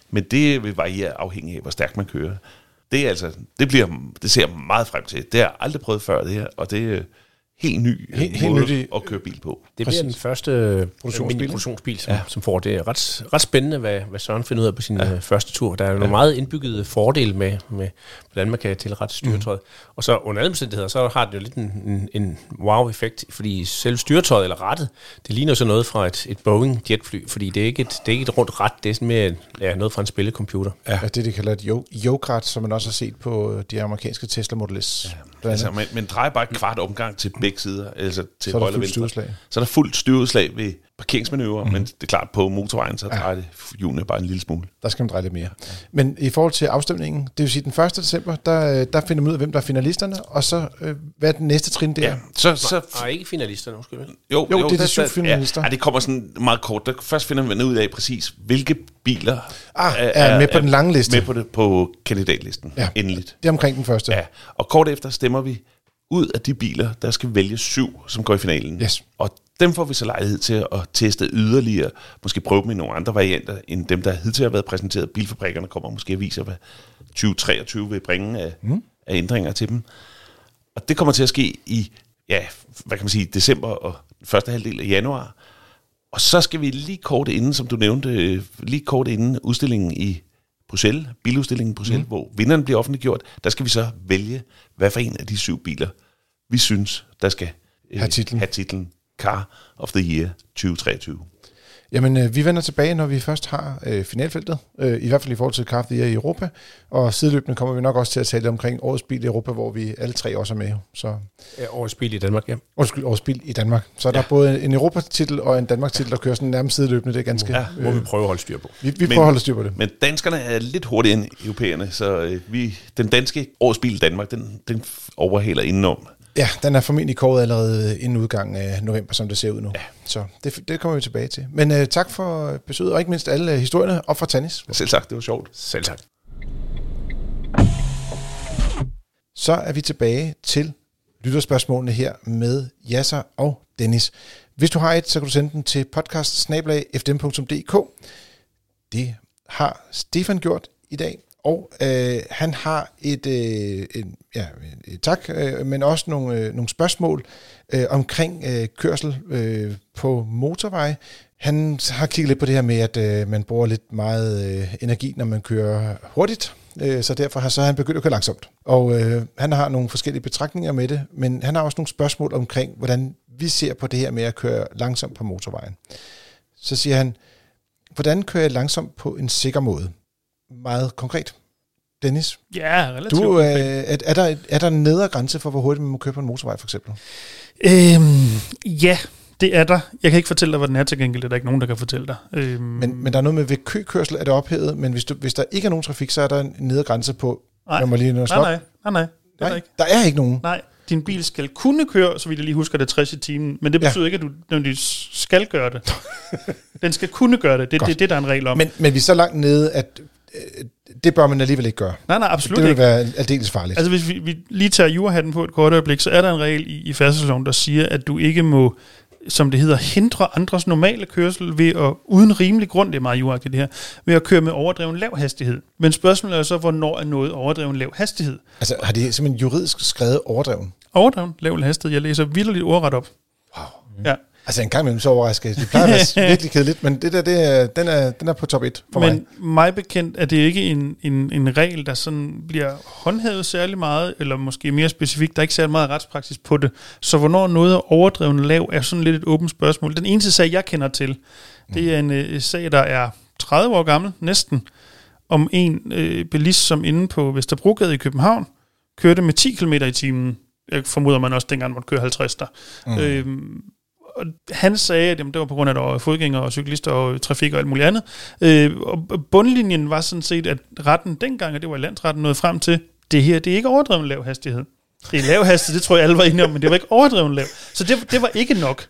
Men det vil variere afhængig af, hvor stærkt man kører. Det, er altså, det, bliver, det ser jeg meget frem til. Det har jeg aldrig prøvet før, det her, og det er helt ny Helt- helt måde nyt at køre bil på. Det Præcis. bliver den første øh, Produktionsbil. produktionsbil, som, ja. som får det. Er ret, ret spændende, hvad, hvad Søren finder ud af på sin ja. første tur. Der er jo nogle meget indbyggede fordele med, med, hvordan man kan tilrette styretøjet. Mm. Og så under alle omstændigheder, så har det jo lidt en, en, en wow-effekt, fordi selv styretøjet eller rettet, det ligner så noget fra et, et Boeing jetfly, fordi det er ikke et, det er ikke et rundt ret, det er sådan mere ja, noget fra en spillecomputer. Ja. Altså det, de kalder et yo- yoke som man også har set på øh, de amerikanske Tesla Model S. Ja. Altså, men, men drejer bare et kvart omgang til begge sider, altså til Så der højre og venstre. styrudslag. Så er der fuldt styrudslag ved parkeringsmanøvrer, mm-hmm. men det er klart, på motorvejen, så drejer det hjulene bare en lille smule. Der skal man dreje lidt mere. Men i forhold til afstemningen, det vil sige den 1. december, der, øh, der finder man ud af, hvem der er finalisterne, og så øh, hvad er den næste trin der? Ja, så, så Og ikke finalisterne, undskyld. Jo, Jo, det er de syv finalister. Ja, ja, det kommer sådan meget kort. Der, først finder man ud af præcis, hvilke biler Ah, er med på den lange liste. Med på, det, på kandidatlisten, Ja. ja. endeligt. Det er omkring den første. Ja, og kort efter stemmer vi ud af de biler, der skal vælge syv, som går i finalen. Yes. Og dem får vi så lejlighed til at teste yderligere, måske prøve dem i nogle andre varianter, end dem, der hidtil har været præsenteret. Bilfabrikkerne kommer måske at vise, hvad 2023 vil bringe af, mm. af ændringer til dem. Og det kommer til at ske i, ja, hvad kan man sige, december og første halvdel af januar. Og så skal vi lige kort inden, som du nævnte, lige kort inden udstillingen i Bruxelles, biludstillingen i Bruxelles, mm. hvor vinderen bliver offentliggjort, der skal vi så vælge, hvad for en af de syv biler, vi synes, der skal øh, Have titlen. have titlen Car of the Year 2023. Jamen, øh, vi vender tilbage, når vi først har øh, finalfeltet, øh, i hvert fald i forhold til kaffe i Europa, og sideløbende kommer vi nok også til at tale omkring årets bil i Europa, hvor vi alle tre også er med. Så, Ja, årets bil i Danmark, ja. undskyld, årets bil i Danmark. Så er der både en Europatitel og en Danmark-titel, der kører sådan nærmest sideløbende. Det er ganske... Ja, Må vi prøve at holde styr på. vi, vi Men- prøver at holde styr på det. Men danskerne er lidt hurtigere end europæerne, så øh, vi, den danske årsbil i Danmark, den, den overhaler indenom. Ja, den er formentlig kåret allerede inden udgangen af november, som det ser ud nu. Ja. Så det, det kommer vi tilbage til. Men uh, tak for besøget, og ikke mindst alle uh, historierne op fra Tannis. Selv sagt, det var sjovt. Selv tak. Så er vi tilbage til lytterspørgsmålene her med Jasser og Dennis. Hvis du har et, så kan du sende den til podcast Det har Stefan gjort i dag, og øh, han har et, øh, en, ja, et tak, øh, men også nogle, øh, nogle spørgsmål øh, omkring øh, kørsel øh, på motorvej. Han har kigget lidt på det her med, at øh, man bruger lidt meget øh, energi, når man kører hurtigt, øh, så derfor har så han begyndt at køre langsomt. Og øh, han har nogle forskellige betragtninger med det, men han har også nogle spørgsmål omkring, hvordan vi ser på det her med at køre langsomt på motorvejen. Så siger han, hvordan kører jeg langsomt på en sikker måde? Meget konkret. Dennis, Ja, relativt. du, øh, er, er, der, er der en nedre grænse for, hvor hurtigt man må køre på en motorvej, for eksempel? Øhm, ja, det er der. Jeg kan ikke fortælle dig, hvad den er til gengæld. Det er der ikke nogen, der kan fortælle dig. Øhm, Men, men der er noget med, ved køkørsel er det ophævet, men hvis, du, hvis der ikke er nogen trafik, så er der en nedre grænse på, nej, må lige nå nej, nej, nej, nej, er der nej, ikke. der er ikke nogen. Nej, din bil skal kunne køre, så vidt jeg lige husker det, 60 i timen. Men det Ja. betyder ikke, at du nødvendigvis skal gøre det. Den skal kunne gøre det. Det er det, det, der er en regel om. Men, men vi er så langt nede, at det bør man alligevel ikke gøre. nej, nej, absolut det vil ikke. være aldeles farligt. Altså hvis vi, vi lige tager jurahatten på et kort øjeblik, så er der en regel i, i færdselsloven, der siger, at du ikke må, som det hedder, hindre andres normale kørsel ved at, uden rimelig grund, det er meget juragtigt det her, ved at køre med overdreven lav hastighed. Men spørgsmålet er så, hvornår er noget overdreven lav hastighed? Altså har de simpelthen juridisk skrevet overdreven? Overdreven lav hastighed, jeg læser vildt ordret op. Wow. Ja. Altså en gang imellem så overrasker jeg. Det plejer at være virkelig kedeligt, men det der, det er, den, er, den er på top 1 for Men mig. mig bekendt er det ikke en, en, en regel, der sådan bliver håndhævet særlig meget, eller måske mere specifikt, der er ikke særlig meget retspraksis på det. Så hvornår noget er overdrevet lav, er sådan lidt et åbent spørgsmål. Den eneste sag, jeg kender til, det er en øh, sag, der er 30 år gammel, næsten, om en øh, bilist, som inde på Vesterbrogade i København, kørte med 10 km i timen. Jeg formoder, man også dengang måtte køre 50 der. Mm. Øhm, og han sagde, at jamen, det var på grund af, at der var fodgængere og cyklister og trafik og alt muligt andet. Øh, og bundlinjen var sådan set, at retten dengang, og det var landsretten, nåede frem til, det her, det er ikke overdreven lav hastighed. Det er lav hastighed, det tror jeg alle var enige om, men det var ikke overdreven lav. Så det, det var ikke nok.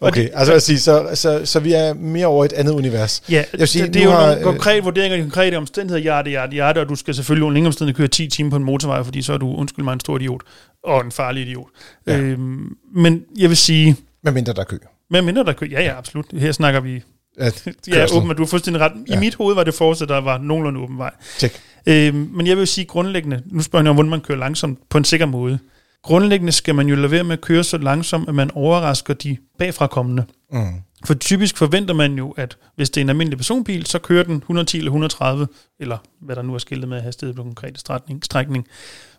Okay, det, altså at sige, så, så, så vi er mere over et andet univers. Ja, vil sige, det, det er jo har, nogle øh, konkrete vurderinger, de konkrete omstændigheder, hjerte, hjerte, hjerte, og du skal selvfølgelig under ingen omstændighed køre 10 timer på en motorvej, fordi så er du, undskyld mig, en stor idiot, og en farlig idiot. Ja. Øhm, men jeg vil sige, Med mindre der er kø. med mindre der kører, ja ja, absolut, her snakker vi At Ja, åben, du har fuldstændig ret. I Ja. mit hoved var det fortsat, der var nogenlunde åben vej. Tjek. Øhm, men jeg vil sige grundlæggende, nu spørger jeg om, hvordan man kører langsomt på en sikker måde. Grundlæggende skal man jo lade være med at køre så langsomt, at man overrasker de bagfrakommende. Mm. For typisk forventer man jo, at hvis det er en almindelig personbil, så kører den 110 eller 130, eller hvad der nu er skiltet med hastighed på konkrete strækning. strækning.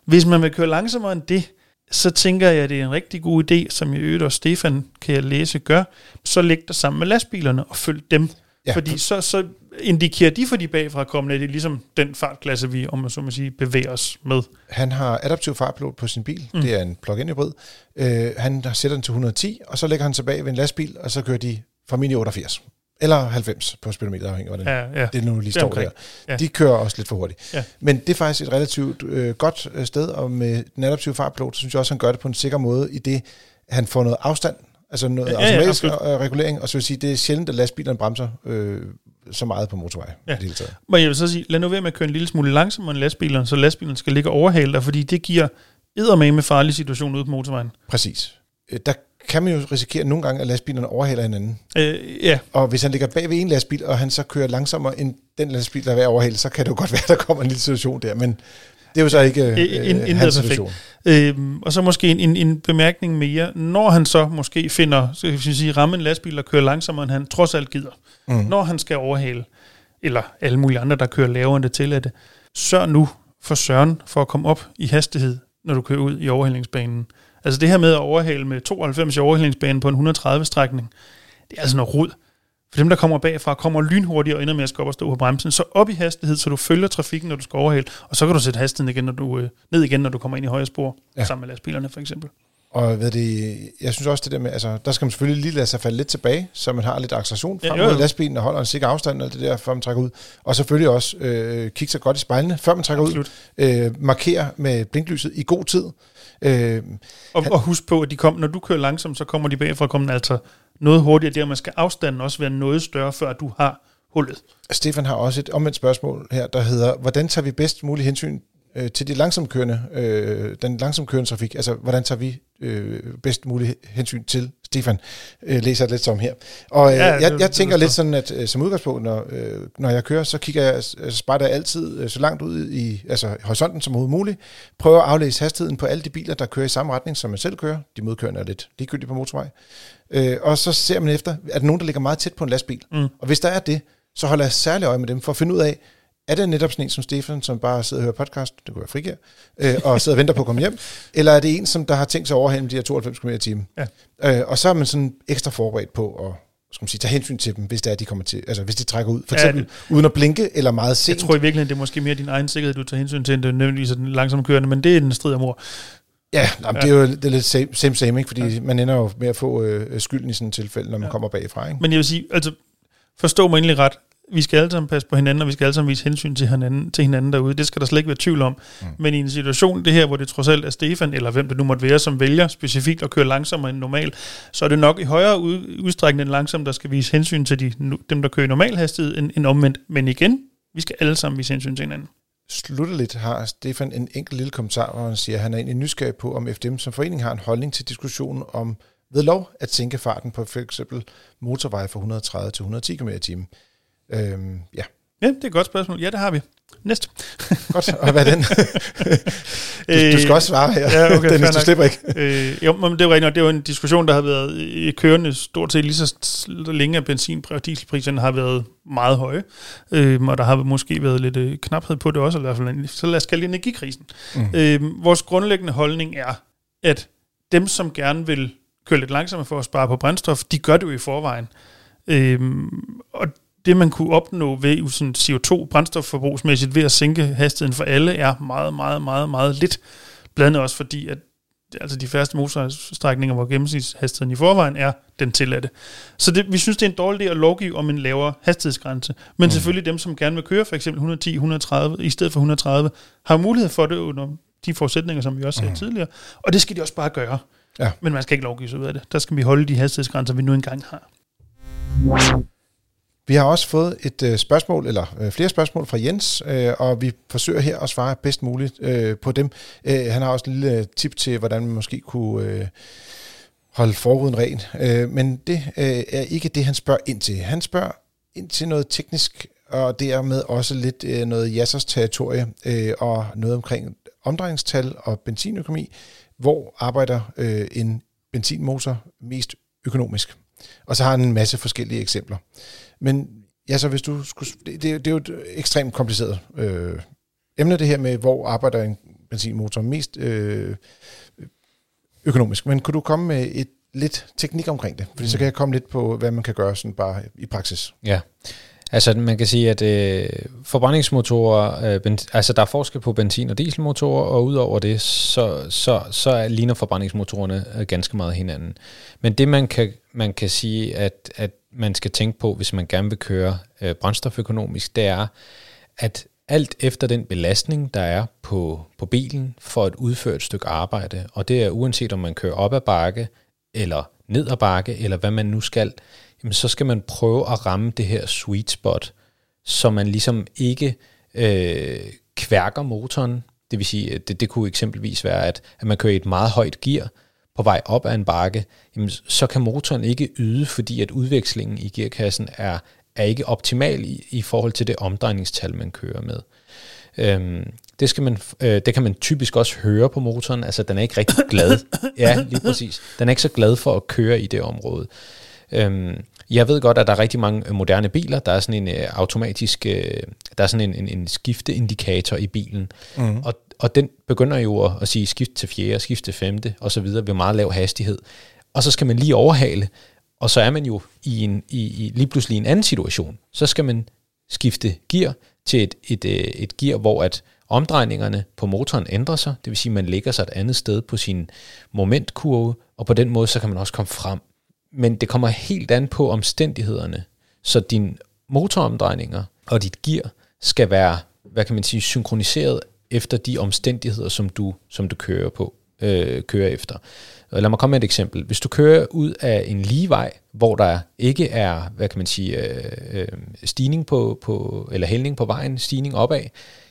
Hvis man vil køre langsommere end det, så tænker jeg, at det er en rigtig god idé, som jeg øvrigt og Stefan kan jeg læse gør, så læg dig sammen med lastbilerne og følg dem. Ja. Fordi så, så indikerer de for de bagfrakommende, at det er ligesom den fartklasse, vi om man så må sige, bevæger os med. Han har adaptiv fartpilot på sin bil. Mm. Det er en plug-in hybrid. Øh, han sætter den til 110, og så lægger han tilbage ved en lastbil, og så kører de formentlig 88. Eller 90 på speedometer, afhængig af hvordan Ja, ja. det nu lige står der. Ja. De kører også lidt for hurtigt. Ja. Men det er faktisk et relativt øh, godt øh, sted, og med den adaptive fartpilot, så synes jeg også, han gør det på en sikker måde, i det han får noget afstand, altså noget Ja, ja, ja, automatisk absolut. øh, regulering, og så vil sige, det er sjældent, at lastbilerne bremser øh, så meget på motorvej. Ja. det hele taget. Men jeg vil så sige, lad nu være med at køre en lille smule langsommere end lastbilerne, så lastbilerne skal ligge og overhale dig, fordi det giver eddermame med farlig situation ude på motorvejen. Præcis. Øh, Der kan man jo risikere nogle gange, at lastbilerne overhaler hinanden. Øh, ja, Og hvis han ligger bag ved en lastbil, og han så kører langsommere end den lastbil, der er ved at overhale, så kan det jo godt være, der kommer en lille situation der. Men det er jo så ikke øh, in- intet hans situation. Øhm, og så måske en, en, en bemærkning mere. Når han så måske finder, så kan vi sige, ramme en lastbil, der kører langsommere, end han trods alt gider. Mm. Når han skal overhale, eller alle mulige andre, der kører lavere end det tilladte, sørg nu for søren for at komme op i hastighed, når du kører ud i overhalingsbanen. Altså det her med at overhale med 92 i overhalingsbanen på en 130-strækning, det er altså noget rod. For dem, der kommer bagfra, kommer lynhurtigt og ender med at skal op og stå på bremsen. Så op i hastighed, så du følger trafikken, når du skal overhale, og så kan du sætte hastigheden igen, når du, øh, ned igen, når du kommer ind i højre spor, Ja. ja. sammen med lastbilerne for eksempel. Og ved det, jeg synes også det der med, altså, der skal man selvfølgelig lige lade sig falde lidt tilbage, så man har lidt acceleration Ja, frem jo, mod lastbilen og holder en sikker afstand og det der, før man trækker ud. Og selvfølgelig også øh, kigge sig godt i spejlene, før man trækker Absolut. ud. Øh, markere med blinklyset i god tid. Øh, Og, og husk på, at de kom, når du kører langsomt, så kommer de bagfra kommer altså noget hurtigere. Der man skal afstanden også være noget større, før du har hullet. Stefan har også et omvendt spørgsmål her, der hedder, hvordan tager vi bedst muligt hensyn øh, til de langsomkørende, øh, den langsomkørende trafik? Altså, hvordan tager vi øh, bedst muligt hensyn til Stefan? Øh, læser jeg lidt som her. Og øh, Ja, det- jeg, det jeg tænker forstår lidt sådan, at øh, som udgangspunkt, når, øh, når jeg kører, så kigger jeg, altså, spejder jeg altid øh, så langt ud i altså, horisonten som overhovedet muligt. Prøver at aflæse hastigheden på alle de biler, der kører i samme retning, som man selv kører. De modkørende er lidt ligegyldige på motorvej. Øh, og så ser man efter, er der nogen, der ligger meget tæt på en lastbil? Mm. Og hvis der er det, så holder jeg særlig øje med dem, for at finde ud af, er det netop sådan en som Stefan, som bare sidder og hører podcast, det kunne være frigær, øh, og sidder og venter på at komme hjem, eller er det en, som der har tænkt sig over de her 92 km i timen? Ja. Øh, og så er man sådan ekstra forberedt på at skal man sige, tage hensyn til dem, hvis det er, de kommer til, altså hvis de trækker ud, for Ja, eksempel uden at blinke, eller meget sent. Jeg tror i virkeligheden, det er måske mere din egen sikkerhed, du tager hensyn til, end det er nødvendigvis den langsomme kørende, men det er en strid om ord. Ja, jamen, det er jo det er lidt same, same, same ikke? fordi ja. man ender jo med at få øh, skylden i sådan et tilfælde, når man ja. Ja. kommer bagfra. Ikke? Men jeg vil sige, altså, forstå mig endelig ret. Vi skal alle sammen passe på hinanden, og vi skal alle sammen vise hensyn til hinanden, til hinanden derude. Det skal der slet ikke være tvivl om. Mm. Men i en situation, det her, hvor det trods alt er Stefan, eller hvem det nu måtte være, som vælger specifikt at køre langsommere end normal, så er det nok i højere ud, udstrækning end langsomt, der skal vise hensyn til de, dem, der kører i normal hastighed, end, end omvendt. Men igen, vi skal alle sammen vise hensyn til hinanden. Slutteligt har Stefan en enkelt lille kommentar, hvor han siger, at han er egentlig nysgerrig på, om FDM som forening har en holdning til diskussionen om ved lov at sænke farten på eksempel motorveje fra 130 til 110 km i timen. Øhm, ja, Ja, det er et godt spørgsmål. Ja, det har vi. Næste. godt. Og hvad er den? du, du skal også svare her. Ja, okay, Dennis, du slipper ikke. øh, jo, men det jo rigtigt, det er jo en diskussion, der har været i kørende stort set lige så længe, at benzin- og dieselpriserne har været meget høje, øh, og der har måske været lidt øh, knaphed på det også, i hvert fald, så lad os kalde det energikrisen. Mm. Øh, vores grundlæggende holdning er, at dem, som gerne vil køre lidt langsommere for at spare på brændstof, de gør det jo i forvejen. Øh, og det, man kunne opnå ved sådan CO2 brændstofforbrugsmæssigt ved at sænke hastigheden for alle, er meget, meget, meget, meget lidt. Blandt andet også fordi, at altså de færreste motorstrækninger, hvor gennemsnitshastigheden i forvejen er den tilladte. Så det, vi synes, det er en dårlig idé at lovgive om en lavere hastighedsgrænse. Men mm. selvfølgelig dem, som gerne vil køre for eksempel 110, 130 i stedet for 130, har mulighed for det under de forudsætninger, som vi også sagde mm. tidligere. Og det skal de også bare gøre. Ja. Men man skal ikke lovgive sig ud af det. Der skal vi holde de hastighedsgrænser, vi nu engang har. Vi har også fået et øh, spørgsmål, eller øh, flere spørgsmål fra Jens, øh, og vi forsøger her at svare bedst muligt øh, på dem. Øh, han har også en lille øh, tip til, hvordan man måske kunne øh, holde forruden ren. Øh, men det øh, er ikke det, han spørger ind til. Han spørger ind til noget teknisk, og dermed også lidt øh, noget jassers territorie, øh, og noget omkring omdrejningstal og benzinøkonomi. Hvor arbejder øh, en benzinmotor mest økonomisk? Og så har han en masse forskellige eksempler. Men ja, så hvis du skulle... Det, det, det er jo et ekstremt kompliceret øh, emne, det her med, hvor arbejder en benzinmotor mest øh, økonomisk. Men kunne du komme med et lidt teknik omkring det? Fordi så kan jeg komme lidt på, hvad man kan gøre sådan bare i praksis. Ja, altså man kan sige, at øh, forbrændingsmotorer, øh, ben, altså der er forskel på benzin- og dieselmotorer, og udover det, så, så, så ligner forbrændingsmotorerne øh, ganske meget hinanden. Men det man kan, man kan sige, at, at man skal tænke på, hvis man gerne vil køre øh, brændstoføkonomisk, det er, at alt efter den belastning, der er på, på bilen for at udføre et stykke arbejde, og det er uanset om man kører op ad bakke, eller ned ad bakke, eller hvad man nu skal, jamen så skal man prøve at ramme det her sweet spot, så man ligesom ikke øh, kværker motoren. Det vil sige, det, det kunne eksempelvis være, at, at man kører i et meget højt gear på vej op ad en bakke, jamen, så kan motoren ikke yde, fordi at udvekslingen i gearkassen er, er ikke optimal i, i forhold til det omdrejningstal, man kører med. Øhm, det, skal man, øh, det kan man typisk også høre på motoren, altså den er ikke rigtig glad. ja, lige præcis. Den er ikke så glad for at køre i det område. Øhm, jeg ved godt, at der er rigtig mange øh, moderne biler, der er sådan en øh, automatisk, øh, der er sådan en, en, en skifteindikator i bilen, mm. og, og den begynder jo at, at sige skift til fjerde, skift til femte, og så videre ved meget lav hastighed. Og så skal man lige overhale, og så er man jo i, en, i, i lige pludselig en anden situation. Så skal man skifte gear til et, et, et, øh, et gear, hvor at omdrejningerne på motoren ændrer sig, det vil sige, at man lægger sig et andet sted på sin momentkurve, og på den måde, så kan man også komme frem. Men det kommer helt an på omstændighederne, så dine motoromdrejninger og dit gear skal være, hvad kan man sige, synkroniseret efter de omstændigheder, som du, som du kører på, øh, kører efter. Lad mig komme med et eksempel. Hvis du kører ud af en lige vej, hvor der ikke er, hvad kan man sige, øh, øh, stigning på, på, eller hældning på vejen, stigning opad,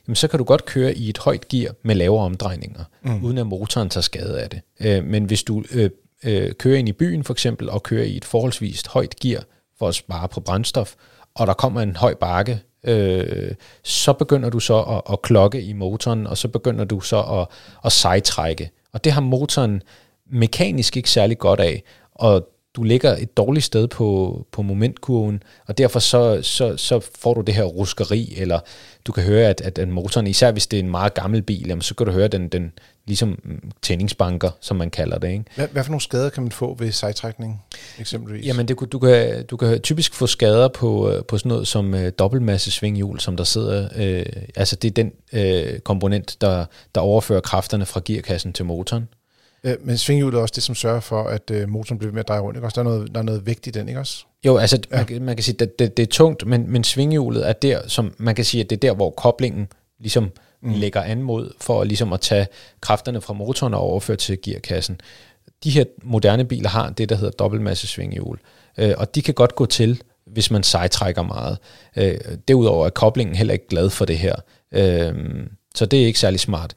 jamen så kan du godt køre i et højt gear med lavere omdrejninger, mm. uden at motoren tager skade af det. Øh, men hvis du øh, øh, kører ind i byen for eksempel, og kører i et forholdsvis højt gear for at spare på brændstof, og der kommer en høj bakke, øh, så begynder du så at, at klokke i motoren, og så begynder du så at, at sejtrække. Og det har motoren mekanisk ikke særlig godt af, og du ligger et dårligt sted på, på momentkurven, og derfor så, så, så får du det her ruskeri, eller du kan høre, at, at, at motoren, især hvis det er en meget gammel bil, jamen, så kan du høre, at den, den ligesom tændingsbanker, som man kalder det. Ikke? Hvad, hvad for nogle skader kan man få ved sejtrækning, eksempelvis? Jamen, det, du, kan, du kan typisk få skader på, øh, på sådan noget som øh, dobbeltmasse svinghjul, som der sidder, øh, altså det er den øh, komponent, der, der overfører kræfterne fra gearkassen til motoren. Øh, men svinghjulet er også det, som sørger for, at øh, motoren bliver med at dreje rundt. Ikke? Også, der, er noget, der er noget vægt i den, ikke også? Jo, altså ja. man, man kan sige, at det, det er tungt, men, men svinghjulet er der, som man kan sige, at det er der, hvor koblingen ligesom mm. lægger an mod, for ligesom at tage kræfterne fra motoren og overføre til gearkassen. De her moderne biler har det, der hedder dobbeltmasse svinghjul, øh, og de kan godt gå til, hvis man sejtrækker meget. Øh, derudover er koblingen heller ikke glad for det her, øh, så det er ikke særlig smart.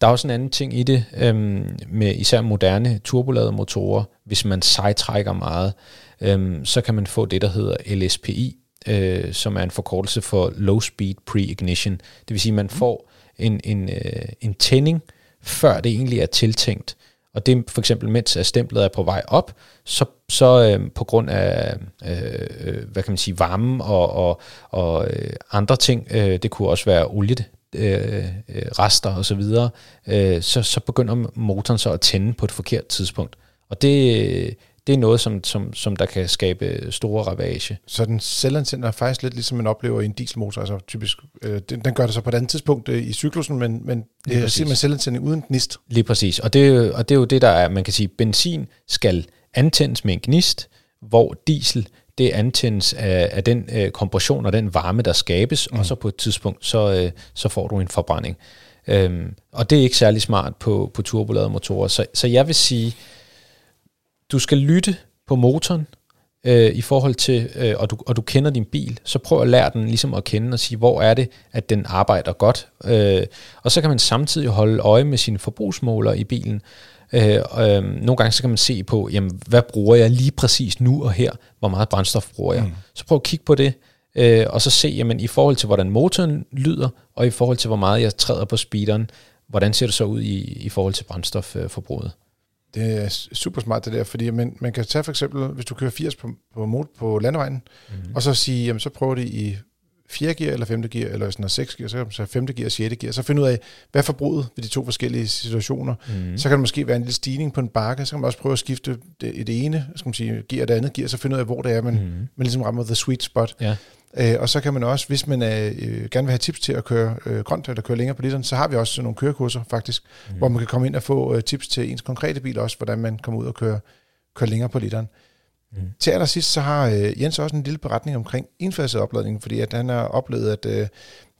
Der er også en anden ting i det, øhm, med især moderne turboladede motorer. Hvis man sejtrækker meget, øhm, så kan man få det, der hedder LSPI, øh, som er en forkortelse for Low Speed Pre-Ignition. Det vil sige, at man får en, en, øh, en tænding, før det egentlig er tiltænkt. Og det er for eksempel, mens stemplet er på vej op, så, så øh, på grund af, øh, øh, hvad kan man sige, varme og, og, og øh, andre ting, øh, det kunne også være olie, øh, øh, rester og så videre, øh, så, så begynder motoren så at tænde på et forkert tidspunkt. Og det, det er noget, som, som, som der kan skabe store ravage. Så den selvantænder er faktisk lidt ligesom man oplever i en dieselmotor, altså typisk, øh, den, den gør det så på et andet tidspunkt øh, i cyklusen, men, men det er simpelthen selvantænding uden gnist. Lige præcis, og det, og det er jo det, der er, man kan sige, benzin skal antændes med en gnist, hvor diesel det antændes af, af den øh, kompression og den varme, der skabes, mm. og så på et tidspunkt, så, øh, så får du en forbrænding. Øhm, og det er ikke særlig smart på, på turboladede motorer. Så, så jeg vil sige, du skal lytte på motoren, øh, i forhold til, øh, og, du, og du kender din bil, så prøv at lære den ligesom at kende og sige, hvor er det, at den arbejder godt. Øh, og så kan man samtidig holde øje med sine forbrugsmåler i bilen, Øh, øh, nogle gange så kan man se på, jamen, hvad bruger jeg lige præcis nu og her? Hvor meget brændstof bruger jeg? Mm. Så prøv at kigge på det, øh, og så se, jamen, i forhold til, hvordan motoren lyder, og i forhold til, hvor meget jeg træder på speederen, hvordan ser det så ud i, i forhold til brændstofforbruget? Det er super smart det der, fordi man, man kan tage for eksempel, hvis du kører 80 på, på, på landevejen, mm. og så sige, jamen så prøver det i 4. gear eller 5. gear, eller sådan noget 6 gear, så kan så 5. gear og 6. gear, så finde ud af, hvad er forbruget ved de to forskellige situationer. Mm. Så kan der måske være en lille stigning på en bakke, så kan man også prøve at skifte det, det ene, skal man sige, gear og det andet gear, så finde ud af, hvor det er, man, mm. man ligesom rammer the sweet spot. Ja. Øh, og så kan man også, hvis man er, øh, gerne vil have tips til at køre øh, grønt eller køre længere på literen, så har vi også nogle kørekurser faktisk, mm. hvor man kan komme ind og få øh, tips til ens konkrete bil også, hvordan man kommer ud og kører, kører længere på literen. Mm. Til allersidst så har øh, Jens også en lille beretning omkring indfaset opladning, fordi at han har oplevet, at øh,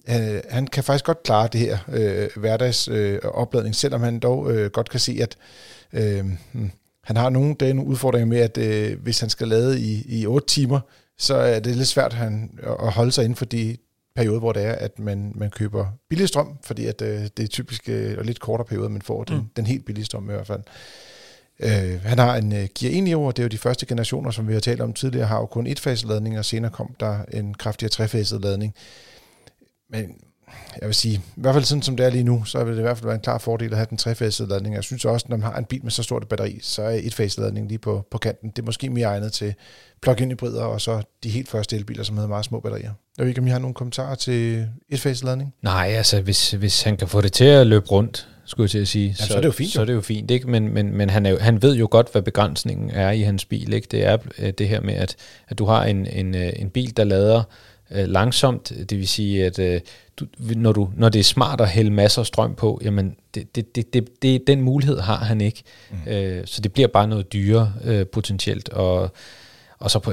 han, han kan faktisk godt klare det her øh, hverdags øh, opladning, selvom han dog øh, godt kan se, at øh, hmm, han har nogle dage nogle udfordringer med, at øh, hvis han skal lade i, i 8 timer, så er det lidt svært han, at holde sig inden for de perioder, hvor det er, at man, man køber billig strøm, fordi at, øh, det er typisk øh, lidt kortere periode, man får den, mm. den helt billige strøm i hvert fald. Øh, Øh, han har en øh, Gear 1 år, det er jo de første generationer, som vi har talt om tidligere, har jo kun et ladning, og senere kom der en kraftigere trefaset ladning. Men jeg vil sige, i hvert fald sådan som det er lige nu, så vil det i hvert fald være en klar fordel at have den trefasede ladning. Jeg synes også, når man har en bil med så stort et batteri, så er et ladning lige på, på kanten. Det er måske mere egnet til plug-in hybrider, og så de helt første elbiler, som havde meget små batterier. Jeg ved ikke, om I har nogle kommentarer til et ladning? Nej, altså hvis, hvis han kan få det til at løbe rundt, skulle jeg til at sige. så er det jo fint, Så er det jo fint, ikke? Men, men, men han, er jo, han ved jo godt, hvad begrænsningen er i hans bil. Ikke? Det er øh, det her med, at, at du har en, en, øh, en bil, der lader øh, langsomt. Det vil sige, at øh, du, når, du, når det er smart at hælde masser af strøm på, jamen det, det, det, det, det, den mulighed har han ikke. Mm. Øh, så det bliver bare noget dyrere øh, potentielt. Og, og så på,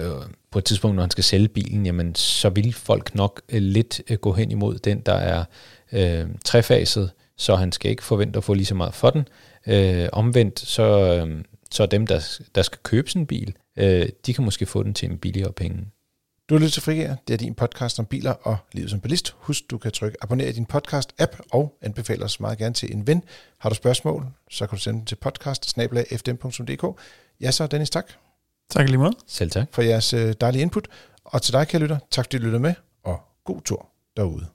på et tidspunkt, når han skal sælge bilen, jamen så vil folk nok øh, lidt øh, gå hen imod den, der er øh, trefaset, så han skal ikke forvente at få lige så meget for den. Øh, omvendt, så, øh, så er dem, der, der skal købe sådan en bil, øh, de kan måske få den til en billigere penge. Du har lyttet til Frigær. Det er din podcast om biler og livet som bilist. Husk, du kan trykke abonner i din podcast-app og anbefale os meget gerne til en ven. Har du spørgsmål, så kan du sende dem til podcast Ja, så Dennis, tak Tak lige måde. Selv tak. for jeres øh, dejlige input. Og til dig, kære lytter, tak fordi du lytter med, og god tur derude.